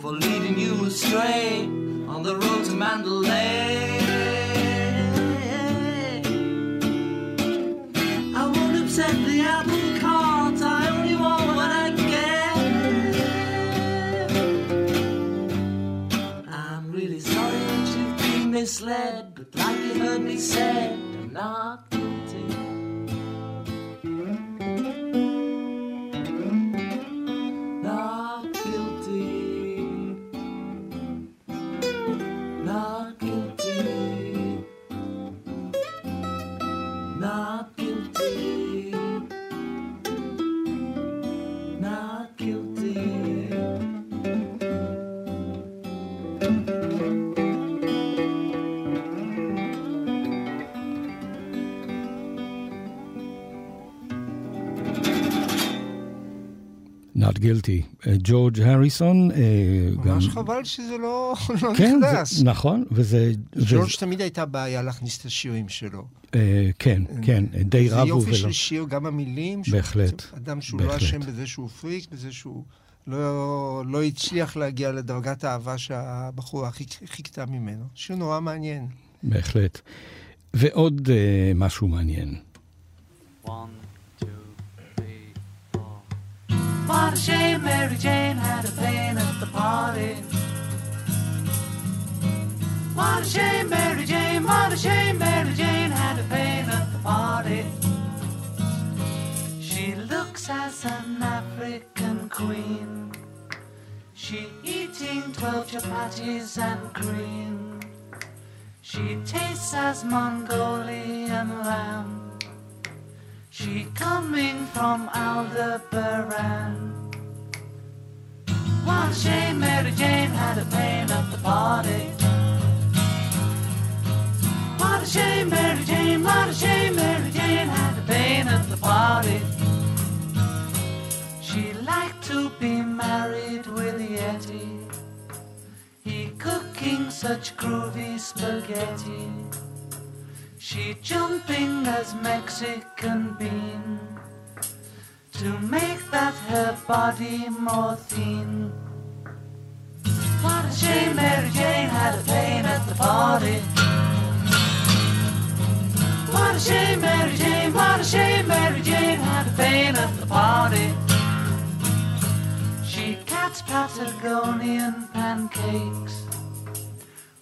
for leading you astray on the road to Mandalay. I won't upset the apple cart. I only want what I get. I'm really sorry that you've been misled, but like you heard me say, knock אה, ג'ורג' הריסון, אה, גם... ממש חבל שזה לא לא כן, נכנס. זה, נכון, וזה... ג'ורג' וזה- תמיד הייתה בעיה להכניס את השירים שלו. אה, כן, כן, אה, די זה רבו יופי ולא... של שיר, גם המילים. בהחלט, אדם שהוא לא בהחלט. אשם בזה שהוא פריק, בזה שהוא לא, לא הצליח להגיע לדרגת האהבה שהבחורה חיכ- חיכתה ממנו. שיר נורא מעניין. בהחלט. ועוד אה, משהו מעניין. One, What a shame Mary Jane had a pain at the party. What a shame Mary Jane, what a shame Mary Jane had a pain at the party. She looks as an African queen. She eating twelve chapatis and cream. She tastes as Mongolian lamb. She coming from Aldebaran. A shame Mary Jane had a pain at the party. What a shame Mary Jane, what a shame Mary Jane had a pain at the party. She liked to be married with Yeti. He cooking such groovy spaghetti. She jumping as Mexican bean to make that her body more thin. What a shame Mary Jane had a pain at the party. What a shame Mary Jane, what a shame Mary Jane had a pain at the party. She cats Patagonian pancakes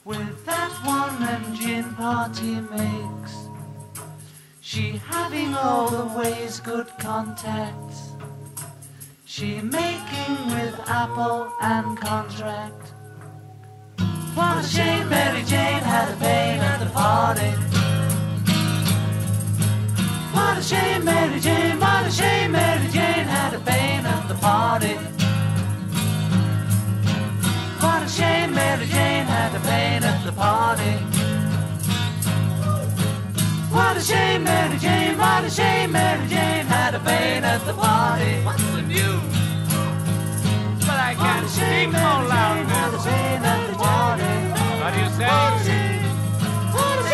with that one and gin party makes. She having all the ways good contacts. She making with Apple and contract. What a shame Mary Jane had a pain at the party. What a shame, Mary Jane, what a shame, Mary Jane had a pain at the party. What a shame, Mary Jane had a pain at the party. What a shame, Mary Jane, what a shame, Mary Jane had a pain at the party. What's the news? But I What can't a speak shame, no Mary Jane had a louder. pain at the party. What do you say? What a shame,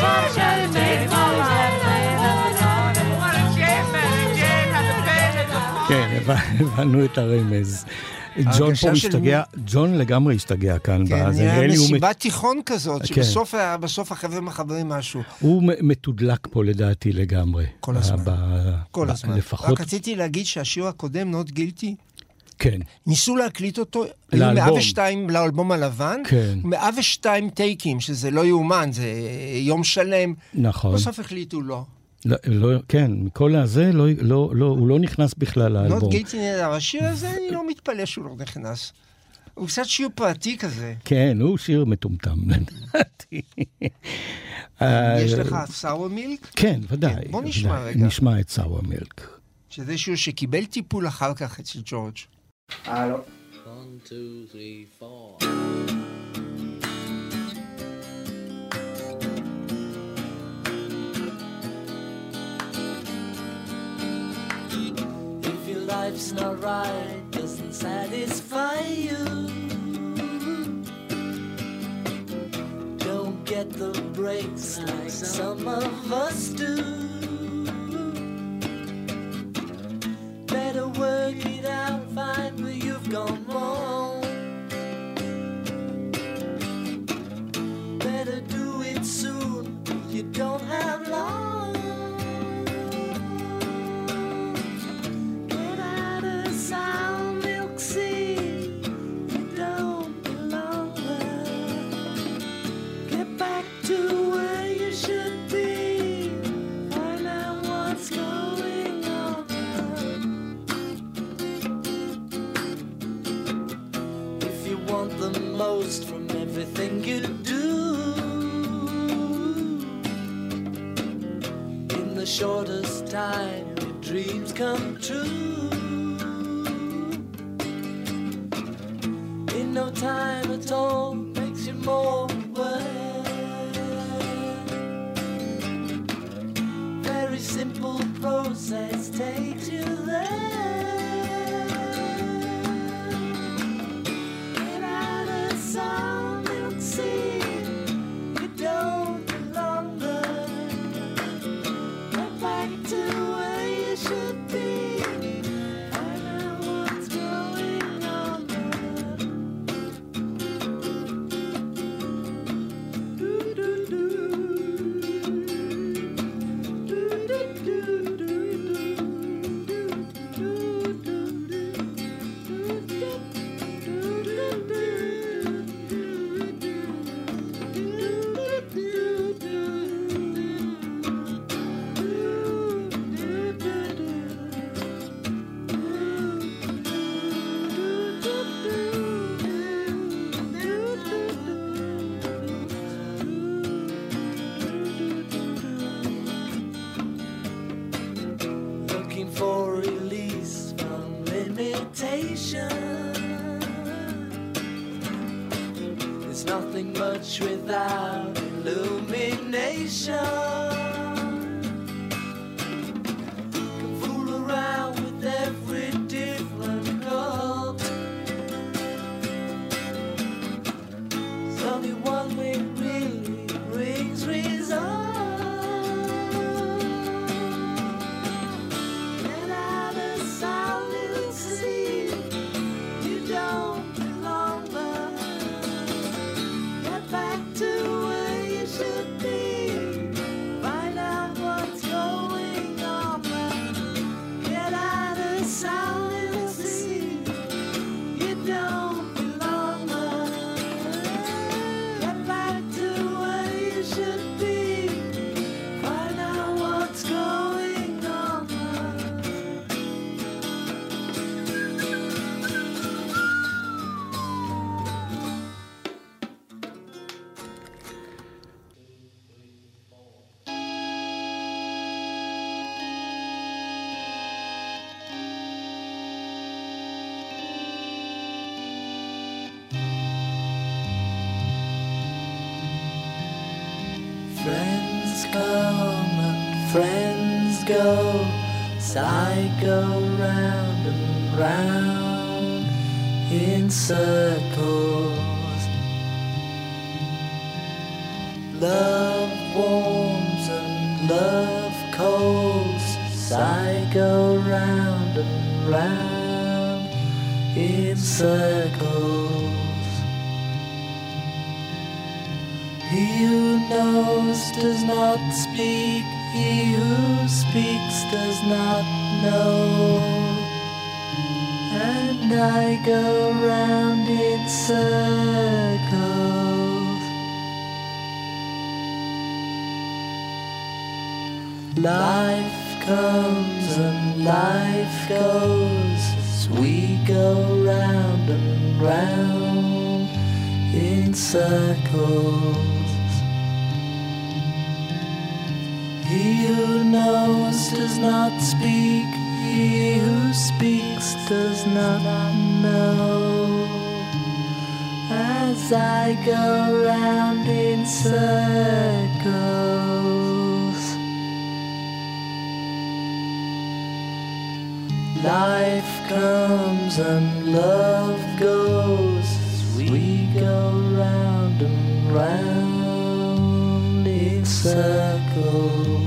Mary Jane, what a shame, Mary Jane had a party. What a shame, Mary Jane had a pain at the party. כן, הבנ- הבנו את הרמז. ג'ון פה ההרגשה של ג'ון לגמרי השתגע כאן, כן. נראה לי הוא מסיבת תיכון כזאת, כן. שבסוף החבר'ה מחברים משהו. הוא מתודלק פה לדעתי לגמרי. כל הזמן. ב- כל ב- הזמן. לפחות, רק רציתי להגיד שהשיר הקודם, נוט גילטי, כן, ניסו להקליט אותו, היו לאלבום. 102 לאלבום הלבן, כן. 102 טייקים, שזה לא יאומן, זה יום שלם. נכון. בסוף החליטו לא. לא, לא, כן, מכל הזה, לא, לא, לא, הוא לא נכנס בכלל לאלבום. נוט גייטינל, השיר הזה, אני לא מתפלא שהוא לא נכנס. הוא קצת שיר פרטי כזה. כן, הוא שיר מטומטם, לדעתי. אה, יש לך סאוור מילק? כן, ודאי. כן, בוא נשמע רגע. נשמע את סאוור מילק. שזה שיר שקיבל טיפול אחר כך אצל ג'ורג'. הלו. 1, 2, 3, 4. Life's not right, doesn't satisfy you. Don't get the breaks like some of us do. Better work it out, find where you've gone wrong. Better do it soon, you don't have long. Shortest time, your dreams come true. In no time at all, makes you more aware. Very simple process takes you there. In circles. Love warms and love colds, go round and round in circles. He who knows does not speak, he who speaks does not know. And I go round in circles. Life comes and life goes as we go round and round in circles. He who knows does not speak, not know. As I go round in circles. Life comes and love goes as we go round and round in circles.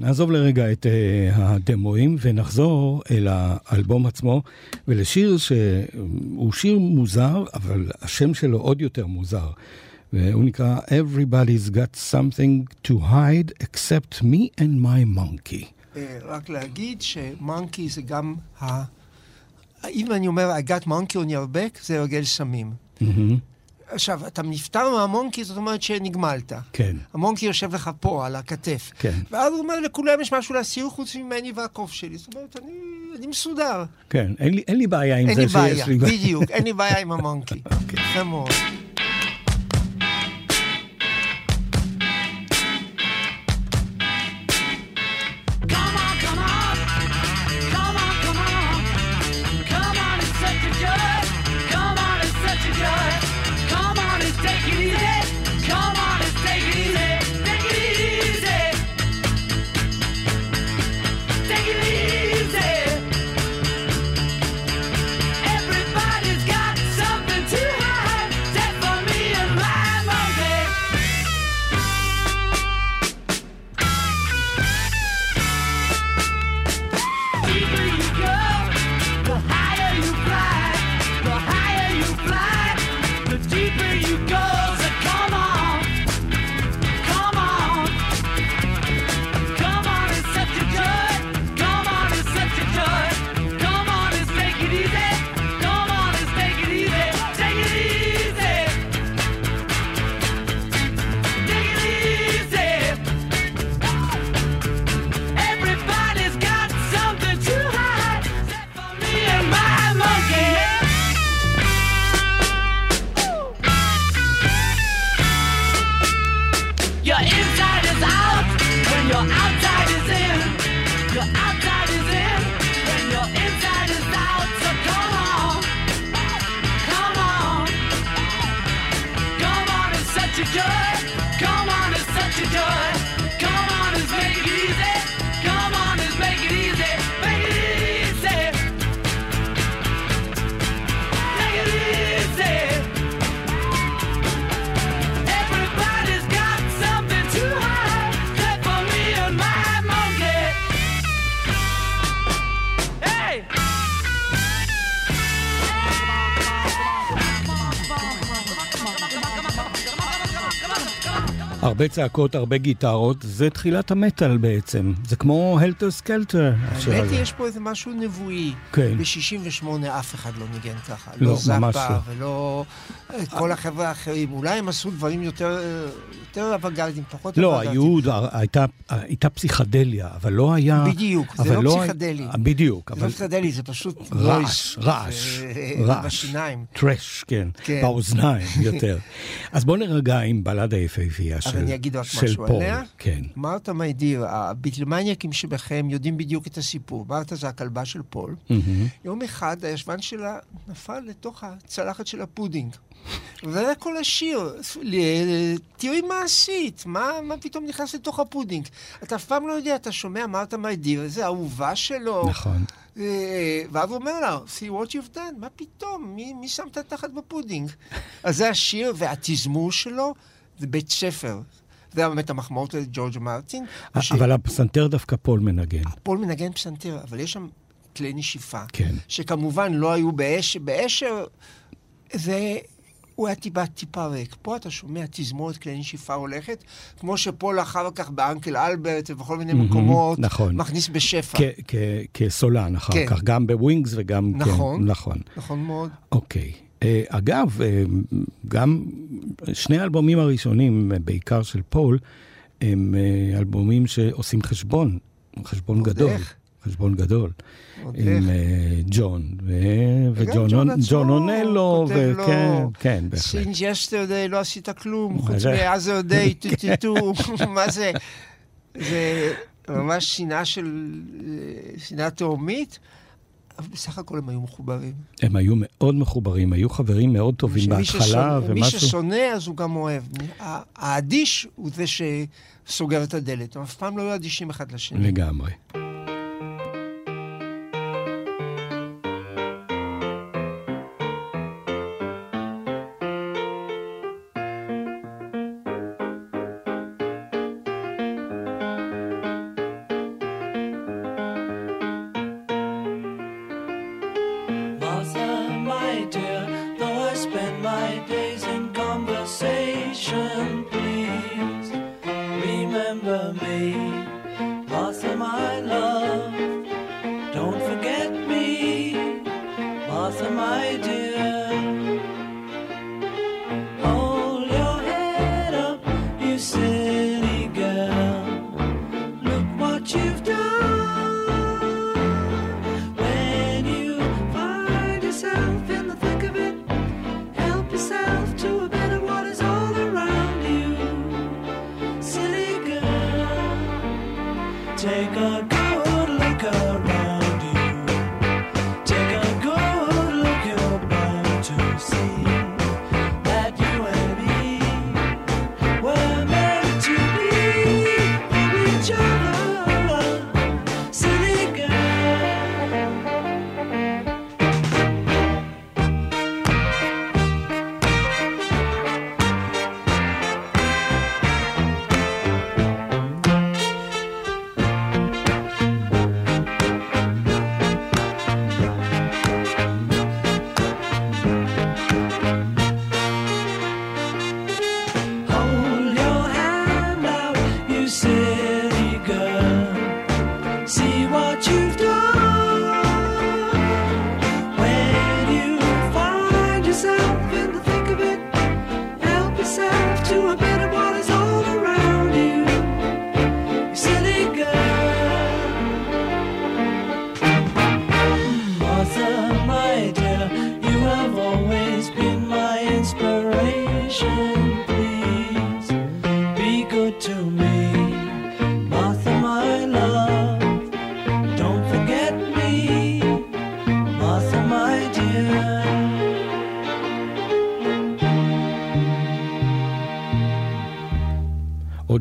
נעזוב לרגע את uh, הדמואים ונחזור אל האלבום עצמו ולשיר שהוא שיר מוזר, אבל השם שלו עוד יותר מוזר. והוא נקרא Everybody's got something to hide except me and my monkey. אה, רק להגיד שמונקי זה גם ה... אם אני אומר I got monkey on your back, זה הרגל סמים. עכשיו, אתה נפטר מהמונקי, זאת אומרת שנגמלת. כן. המונקי יושב לך פה, על הכתף. כן. ואז הוא אומר, לכולם יש משהו להסיר חוץ ממני והקוף שלי. זאת אומרת, אני, אני מסודר. כן, אין לי, אין לי בעיה עם אין זה לי בעיה. בדיוק, אין לי בעיה עם המונקי. יפה מאוד. הרבה צעקות, הרבה גיטרות, זה תחילת המטאל בעצם. זה כמו Helter Skelter. האמת. היא, יש פה איזה משהו נבואי. כן. ב-68 אף אחד לא ניגן ככה. לא, לא ממש זאפה לא. ולא אה, כל החבר'ה האחרים. אולי הם עשו דברים יותר אה, יותר אוונגרדים, פחות לא, אוונגרדים. היו, הייתה, הייתה פסיכדליה, אבל לא היה... בדיוק, זה אבל לא היה- פסיכדלי. בדיוק, זה אבל לא פסיכדלי, זה פשוט רעש. רעש, זה- רעש. בשיניים. thrash, כן, כן. באוזניים יותר. אז בוא נרגע עם בלדה יפהפייה של אבל אני אגיד רק משהו פול. עליה. כן. Martha My Dear, הביטלמניאקים שבכם יודעים בדיוק את הסיפור. מרתה זה הכלבה של פול. יום אחד הישבן שלה נפל לתוך הצלחת של הפודינג. וזה כל השיר. תראי מה עשית, מה, מה פתאום נכנס לתוך הפודינג? אתה אף פעם לא יודע, אתה שומע Martha My Dear, איזה אהובה שלו. נכון. אה, ואז הוא אומר לה, see what you've done, מה פתאום, מי, מי שם את התחת בפודינג? אז זה השיר, והתזמור שלו זה בית ספר. זה באמת המחמאות לג'ורג' מרטין. ש- אבל הפסנתר דווקא פול מנגן. פול מנגן פסנתר, אבל יש שם כלי נשיפה. כן. שכמובן לא היו באש, באשר זה... הוא היה טיפה טיפה ריק. פה אתה שומע תזמורת כלי נשיפה הולכת, כמו שפול אחר כך ב Uncle Albert ובכל מיני מהמם, מקומות, נכון. מכניס בשפע. כסולן אחר כן. כך, גם בווינגס וגם... נכון. כן, נכון. נכון מאוד. אוקיי. אה, אגב, אה, גם שני האלבומים הראשונים, אה, בעיקר של פול, הם אה, אלבומים שעושים חשבון, חשבון גדול. איך. חשבון גדול. עם. אה, ג'ון, וג'ון כותב לו, וכן, כן, בהחלט. סינג' יסטרדי לא עשית כלום, חוץ? מ-other day, טו-טו-טו, מה זה? זה ממש שנאה של... אה, שנאה תהומית, אבל בסך הכל הם היו מחוברים. הם היו מאוד מחוברים, היו חברים מאוד טובים בהתחלה, ששונא- מי ומשהו... ששונא אז הוא גם אוהב. האדיש הוא זה שסוגר את הדלת. הם אף פעם לא היו אדישים אחד לשני. לגמרי.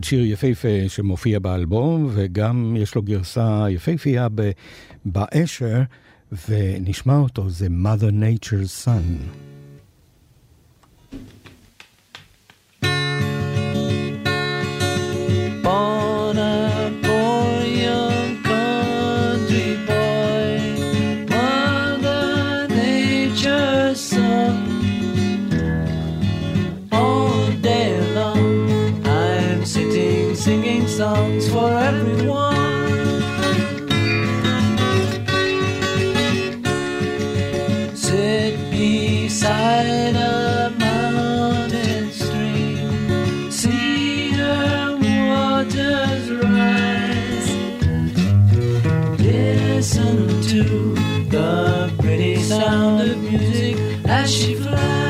שיר יפהפה שמופיע באלבום, וגם יש לו גרסה יפהפייה באשר, ונשמע אותו, זה Mother Nature's Son. Listen to the pretty sound of music as she flies.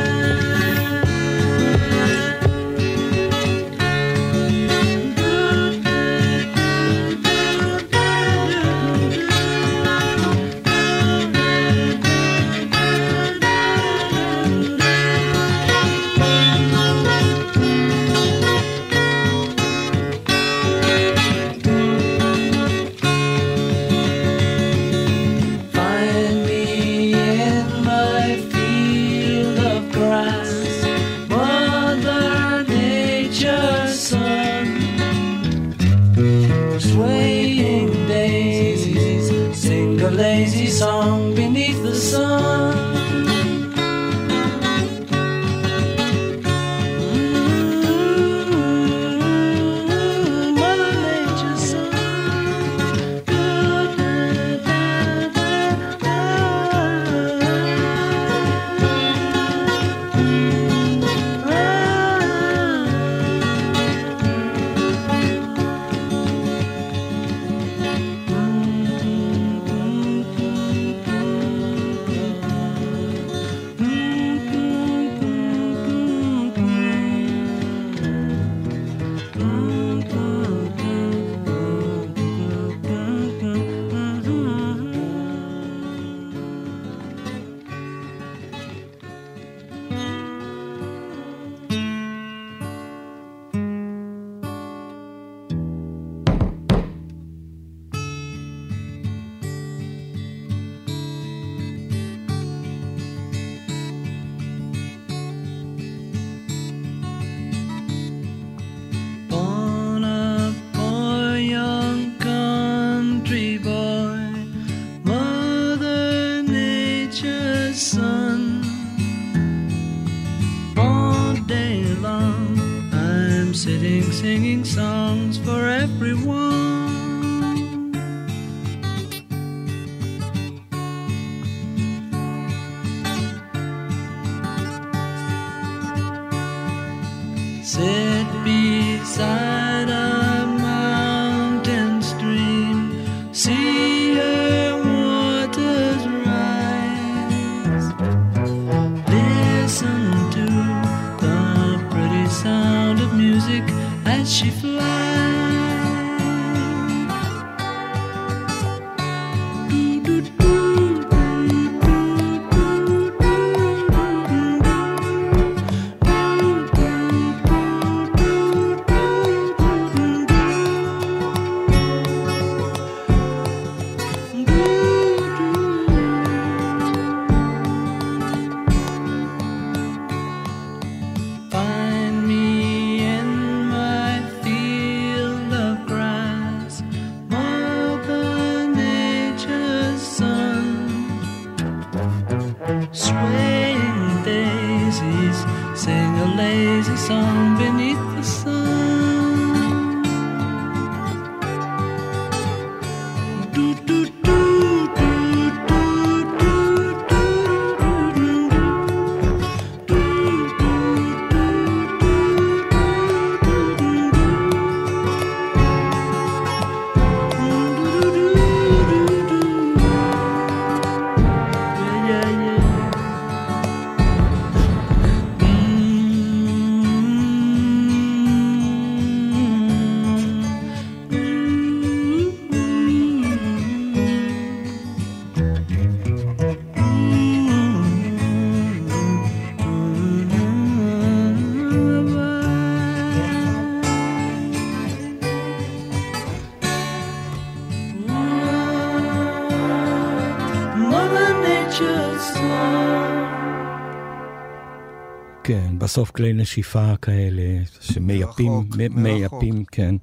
בסוף כלי נשיפה כאלה שמייפים, מרחוק, מ-. מייפים, כן.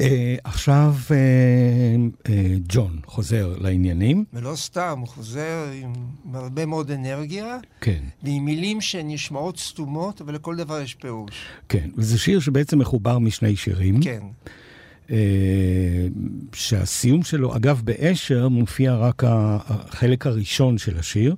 אה, עכשיו אה, אה, ג'ון חוזר לעניינים. ולא סתם, הוא חוזר עם הרבה מאוד אנרגיה, כן, ועם מילים שנשמעות סתומות, אבל לכל דבר יש פירוש. כן. וזה שיר שבעצם מחובר משני שירים. כן. אה, שהסיום שלו, אגב, באשר מופיע רק החלק הראשון של השיר,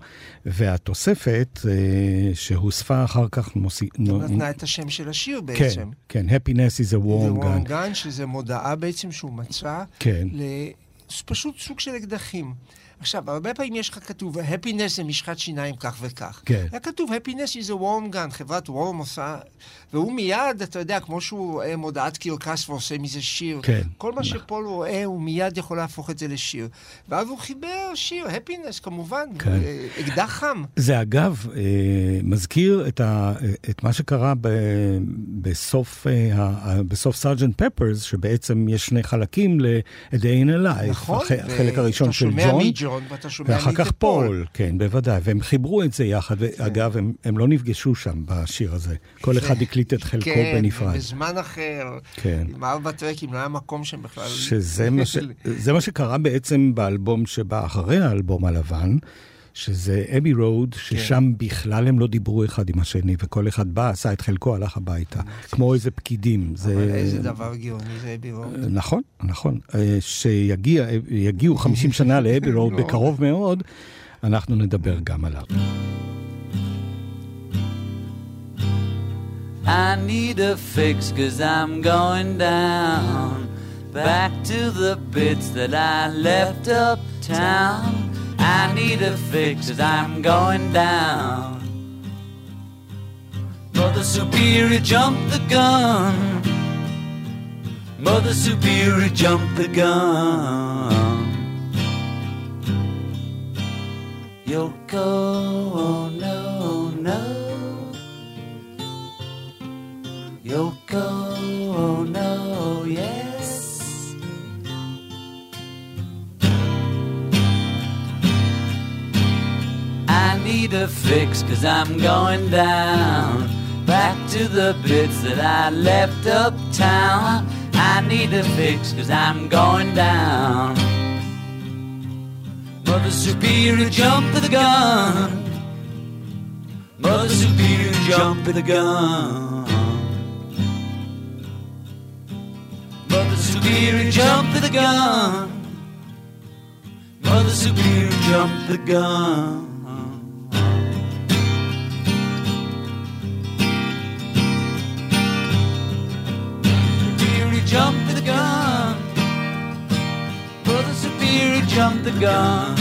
והתוספת אה, שהוספה אחר כך מוסיף... נתנה את השם של השיר בעצם. כן, כן, happiness is a Warm gun. Gun, שזה מודעה בעצם שהוא מצא. כן. ל... פשוט סוג של אקדחים. עכשיו, הרבה פעמים יש לך כתוב, happiness זה משחת שיניים כך וכך. כן. היה כתוב, happiness is a warm gun, חברת וורם עושה, והוא מיד, אתה יודע, כמו שהוא רואה מודעת קרקס ועושה מזה שיר, כן. כל מה שפול רואה, הוא מיד יכול להפוך את זה לשיר. ואז הוא חיבר שיר, happiness, כמובן, כן. אה, אקדח חם. זה אגב אה, מזכיר את, ה, את מה שקרה ב, בסוף, אה, ה- בסוף Sergeant Pepper's, שבעצם יש שני חלקים ל-A Day in a Life. נכון, הח, החלק הראשון של ואתה שומע ג'ון, מג'ון ואתה שומע ואחר כך. פול, כן, בוודאי, והם חיברו את זה יחד, ואגב, הם, הם לא נפגשו שם בשיר הזה. כל אחד הקליט את חלקו כן, בנפרד. בזמן אחר, כן. עם ארבע טרקים, לא היה מקום שם בכלל. שזה מה, ש... זה מה שקרה בעצם באלבום שבא אחרי האלבום הלבן, שזה Abbey Road, ששם בכלל הם לא דיברו אחד עם השני, וכל אחד בא, עשה את חלקו, הלך הביתה, כמו איזה פקידים. זה... אבל איזה דבר גאוני זה Abbey Road. נכון, נכון. אה, שיגיעו 50 שנה ל Abbey Road לא. בקרוב מאוד, אנחנו נדבר גם עליו. I need a fix cause I'm going down back to the bits that I left uptown. I need a fix cause I'm going down. Mother Superior jumped the gun. Mother Superior jumped the gun. Yoko, oh no, no. Yoko, oh no, yes. I need a fix cause I'm going down back to the bits that I left uptown. I need a fix cause I'm going down. Mother Superior jumped the gun. Mother Superior jumped the gun. Superior jumped the gun. Mother Superior jumped the gun. Superior jumped the gun. Mother Superior jumped the gun.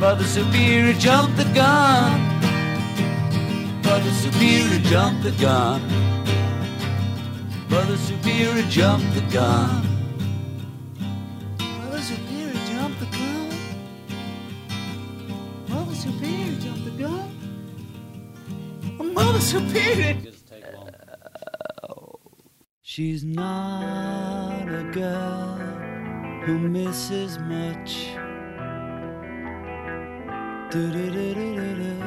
Mother Superior jumped the gun. Mother Superior jumped the gun. Mother Superior jumped the gun. Mother Superior jumped the gun. Mother Superior jumped the gun. Mother Superior. She's not a girl who misses much. Du-du-du-du-du-du.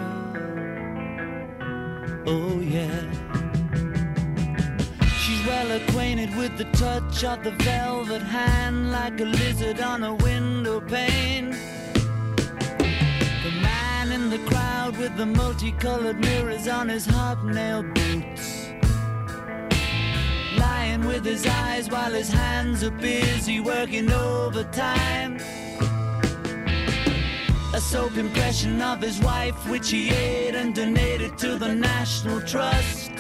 Oh, yeah. Acquainted with the touch of the velvet hand like a lizard on a window pane. The man in the crowd with the multicolored mirrors on his hobnail boots. Lying with his eyes while his hands are busy working overtime. A soap impression of his wife, which he ate and donated to the National Trust.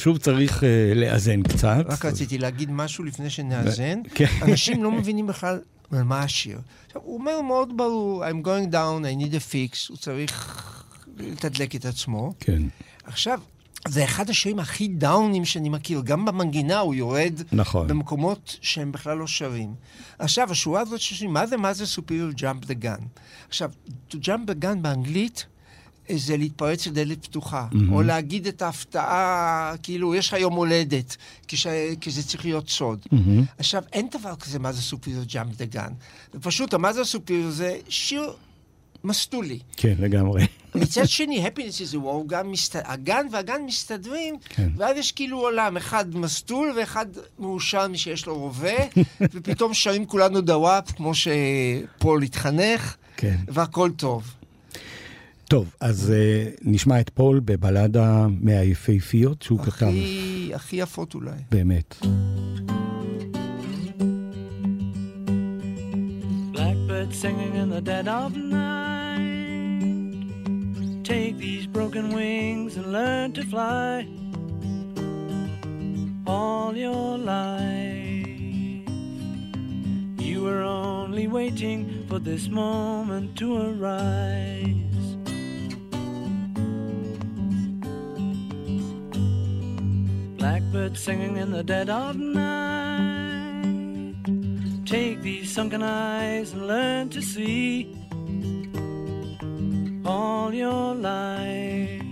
ושוב צריך אה, לאזן קצת. רק רציתי להגיד משהו לפני שנאזן. כן. אנשים לא מבינים בכלל על מה השיר. עכשיו, הוא אומר מאוד ברור, I'm going down, I need a fix, הוא צריך לתדלק את עצמו. כן. עכשיו, זה אחד השירים הכי דאונים שאני מכיר. גם במנגינה הוא יורד נכון. במקומות שהם בכלל לא שרים. עכשיו, השורה הזאת ששרים, מה זה, מה זה superior jump the gun? עכשיו, to jump the gun באנגלית, זה להתפרץ לדלת פתוחה, מהמם. או להגיד את ההפתעה, כאילו, יש לך יום הולדת, כש, כי זה צריך להיות סוד. מהמם. עכשיו, אין דבר כזה מה זה jump the gun. זה פשוט, מה זה superior זה שיר מסטולי. כן, לגמרי. מצד שני, happiness is a war, גם מסת... הגן והגן מסתדרים, כן. ואז יש כאילו עולם, אחד מסטול ואחד מאושר מי שיש לו רובה, ופתאום שרים כולנו דוואפ, כמו שפול התחנך, כן. והכל טוב. טוב, אז אה, נשמע את פול בבלדה מהיפהפיות שהוא כתב. הכי, הכי יפות אולי. באמת. Blackbird singing in the dead of night. Take these broken wings and learn to fly. All your life, you were only waiting for this moment to arise. Blackbird singing in the dead of night. Take these sunken eyes and learn to see all your life.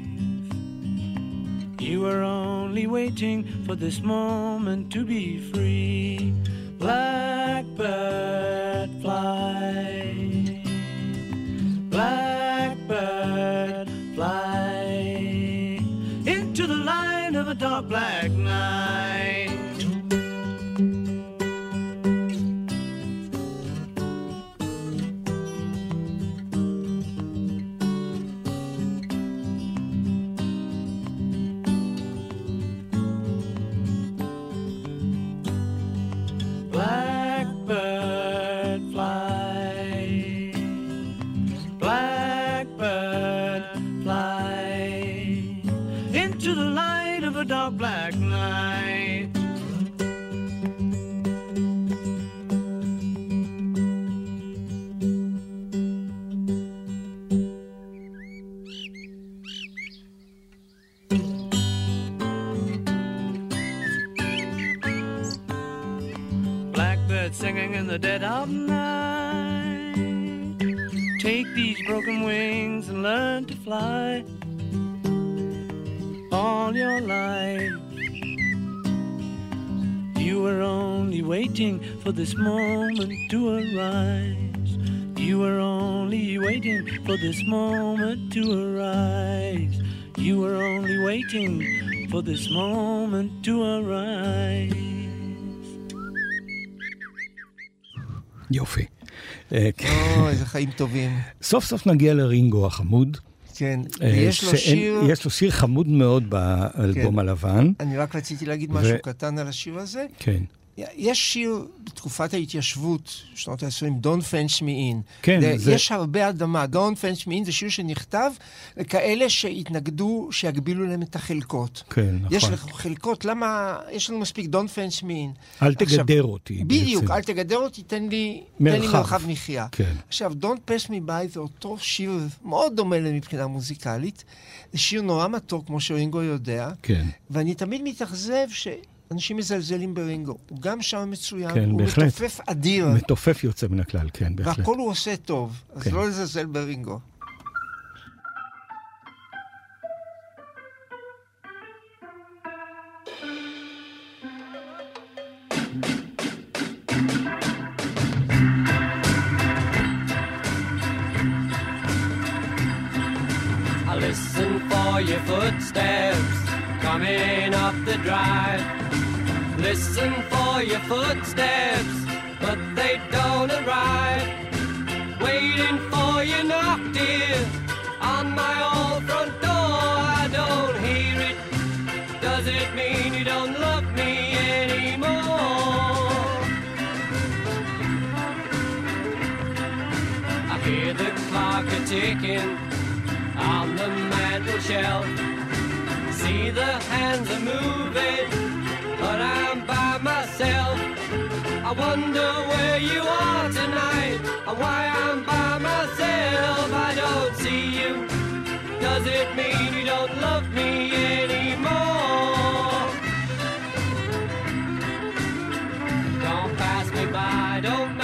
You were only waiting for this moment to be free. Blackbird fly. Blackbird fly of a dark black night. Dead of night. Take these broken wings and learn to fly all your life. You were only waiting for this moment to arise. You were only waiting for this moment to arise. You were only waiting for this moment to arise. יופי. אה, אוי, איזה חיים טובים. סוף סוף נגיע לרינגו החמוד. כן, אה, ויש לו שיר... יש לו שיר חמוד מאוד באלבום כן. הלבן. אני רק רציתי להגיד ו- משהו קטן על השיר הזה. כן. יש שיר בתקופת ההתיישבות, שנות ה-20, Don't Fence Me In. כן, זה... זה- יש הרבה אדמה. Don't Fence Me In זה שיר שנכתב לכאלה שהתנגדו שיגבילו להם את החלקות. כן, נכון. יש לך חלקות, למה... יש לנו מספיק Don't Fence Me In. אל עכשיו, תגדר אותי בדיוק, בעצם. אל תגדר אותי, תן לי תן לי מרחב. מרחב מחיה. כן. עכשיו, Don't Pass Me By זה אותו שיר מאוד דומה מבחינה מוזיקלית. זה שיר נורא מתוק, כמו שרינגו יודע. כן. ואני תמיד מתאכזב שאנשים מזלזלים ברינגו. הוא גם שם מצוין, כן, הוא בהחלט. מתופף אדיר, מתופף יוצא מן הכלל, כן, בהחלט. והכל הוא עושה טוב, אז כן. לא לזלזל ברינגו. I listen for your footsteps coming up the drive. Listen for your footsteps, but they don't arrive. Waiting for your knock, dear, on my old front door. I don't hear it. Does it mean you don't love me anymore? I hear the clock a ticking on the mantel shelf. see the hands are moving, but I'm by myself. I wonder where you are tonight, and why I'm by myself. I don't see you. Does it mean you don't love me anymore? Don't pass me by, don't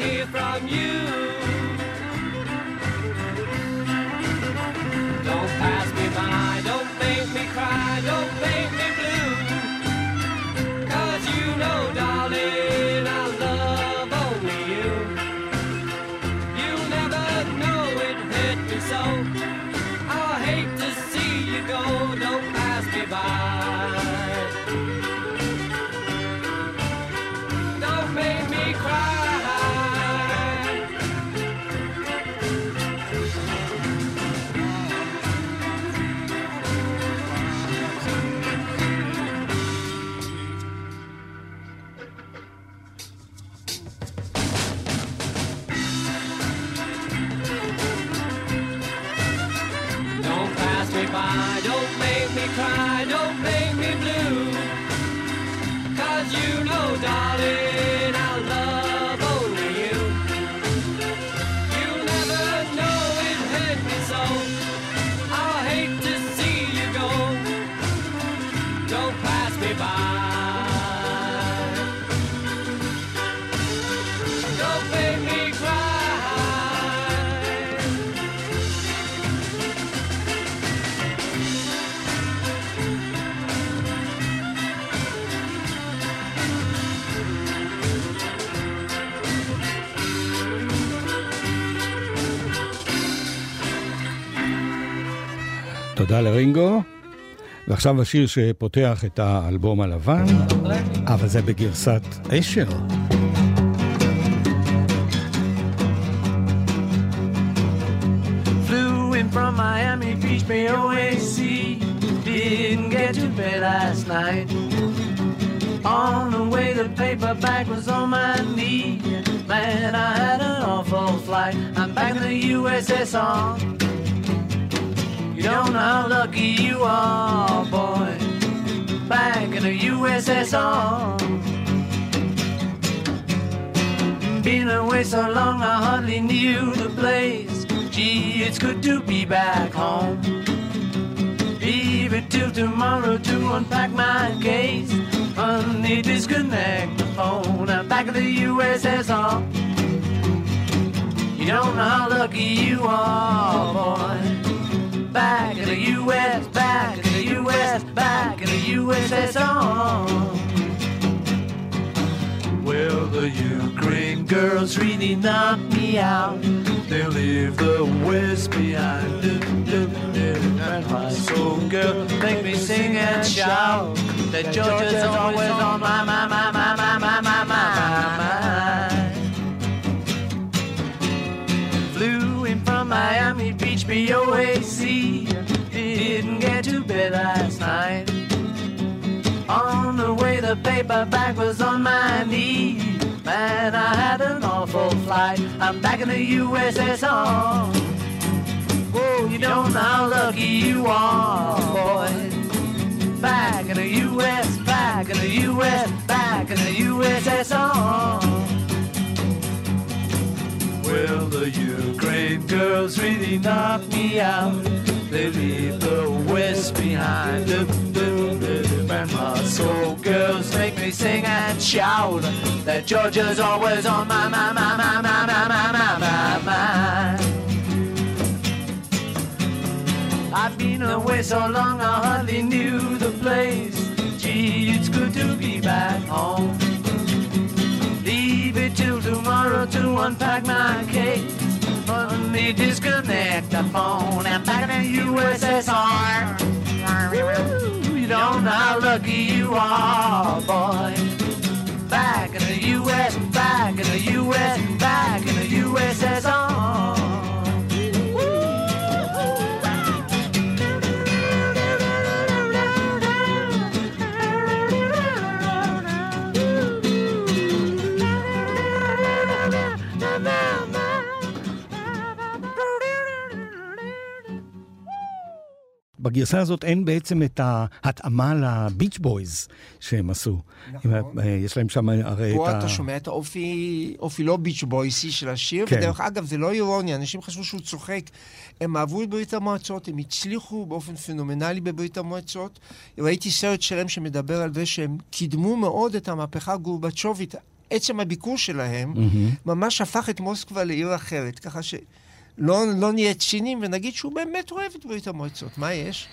hear from you. Don't pass me by, תודה לרינגו. ועכשיו השיר שפותח את האלבום הלבן, אבל זה בגרסת אשר. From Miami Beach, BOAC. Didn't get to bed last night. On the way, the paperback was on my knee. Man, I had an awful flight. I'm back in the USSR. You don't know how lucky you are, boy. Back in the USSR. Been away so long, I hardly knew the place. Gee, it's good to be back home. Leave it till tomorrow to unpack my case. Honey, disconnect the phone. I'm back in the USSR. You don't know how lucky you are, boy. Back in the US, back in the US, back in the USSR. Well, the Ukraine girls really knocked me out. They leave the West behind. And my soul girl make me sing and shout. That Georgia's always on my, my, my, my, my, my, my, my, my. Flew in from Miami Beach, BOAC. Last night. On the way, the paperback was on my knee. Man, I had an awful flight. I'm back in the USSR. Whoa, you don't know how lucky you are, boy. Back in the US, back in the US, back in the USSR. Well, the Ukraine girls really knocked me out. They leave the West behind. and Moscow girls make me sing and shout that Georgia's always on my, my, my, my, my, my, my, my, my mind. I've been away so long I hardly knew the place. Gee, it's good to be back home. Leave it till tomorrow to unpack my case. Let me disconnect the phone and back in the USSR. You don't know how lucky you are, boy. Back in the US, back in the US, back in the USSR. בגרסה הזאת אין בעצם את ההתאמה לביץ' בויז שהם עשו. נכון. אה, יש להם שם הרי את פה ה... אתה שומע את האופי, אופי לא ביץ' בויסי של השיר, כן. ודרך אגב, זה לא אירוני, אנשים חשבו שהוא צוחק. הם אהבו את ברית המועצות, הם הצליחו באופן פנומנלי בברית המועצות. ראיתי סרט שלם שמדבר על זה שהם קידמו מאוד את המהפכה הגורבצ'ובית. עצם הביקור שלהם מהמם. ממש הפך את מוסקבה לעיר אחרת, ככה שלא לא נהיה ציניים ונגיד שהוא באמת אוהב את ברית המועצות. מה יש?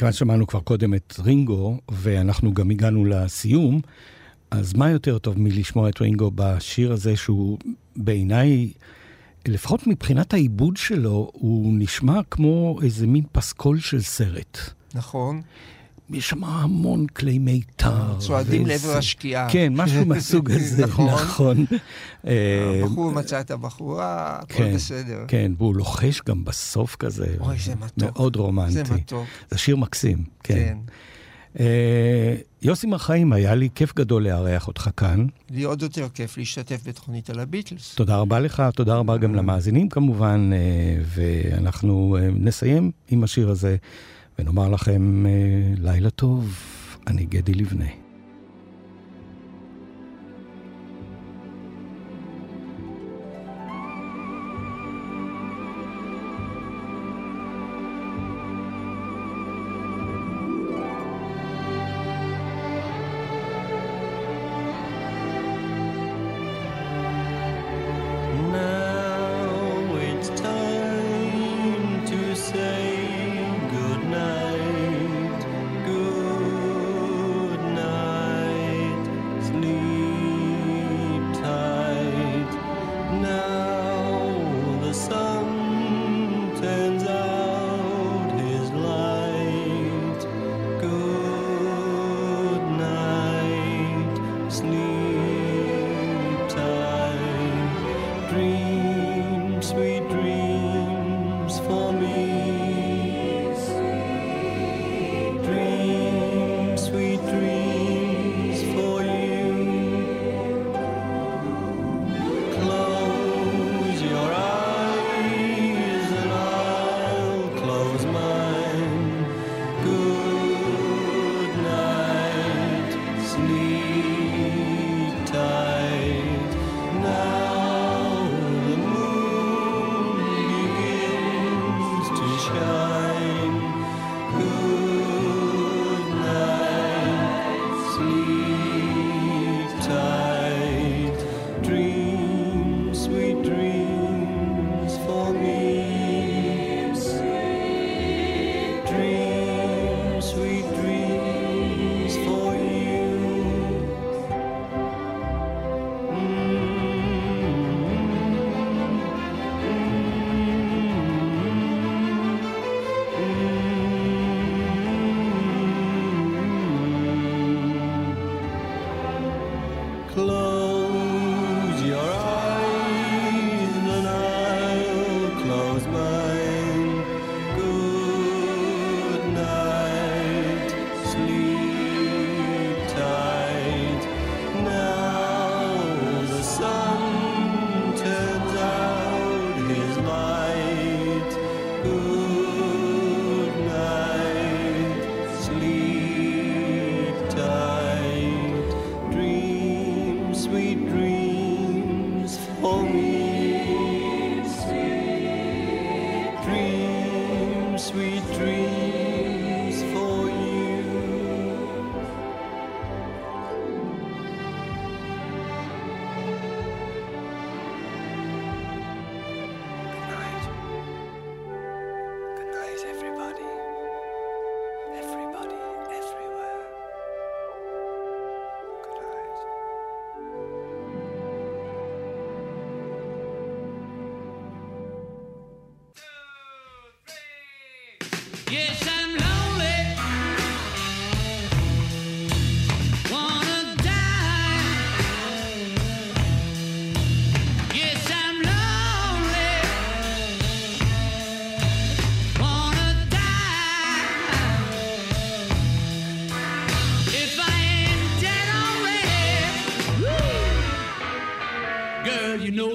מכיוון ששמענו כבר קודם את רינגו, ואנחנו גם הגענו לסיום, אז מה יותר טוב מלשמוע את רינגו בשיר הזה, שהוא בעיניי, לפחות מבחינת העיבוד שלו, הוא נשמע כמו איזה מין פסקול של סרט. נכון. יש שם המון כלי מיתר. צועדים לעבר השקיעה. כן, משהו מהסוג הזה, נכון. נכון. אה, הבחור מצא את הבחורה, הכל כן, בסדר. כן, והוא לוחש גם בסוף כזה. אוי, זה מתוק. מאוד רומנטי. זה מתוק. זה שיר מקסים, כן. כן. אה, יוסי מרחיים, היה לי כיף גדול לארח אותך כאן. לי עוד יותר כיף להשתתף בתוכנית על הביטלס. תודה רבה לך, תודה רבה גם למאזינים כמובן, אה, ואנחנו אה, נסיים עם השיר הזה, ונאמר לכם אה, לילה טוב, אני גדי לבנה.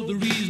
The reason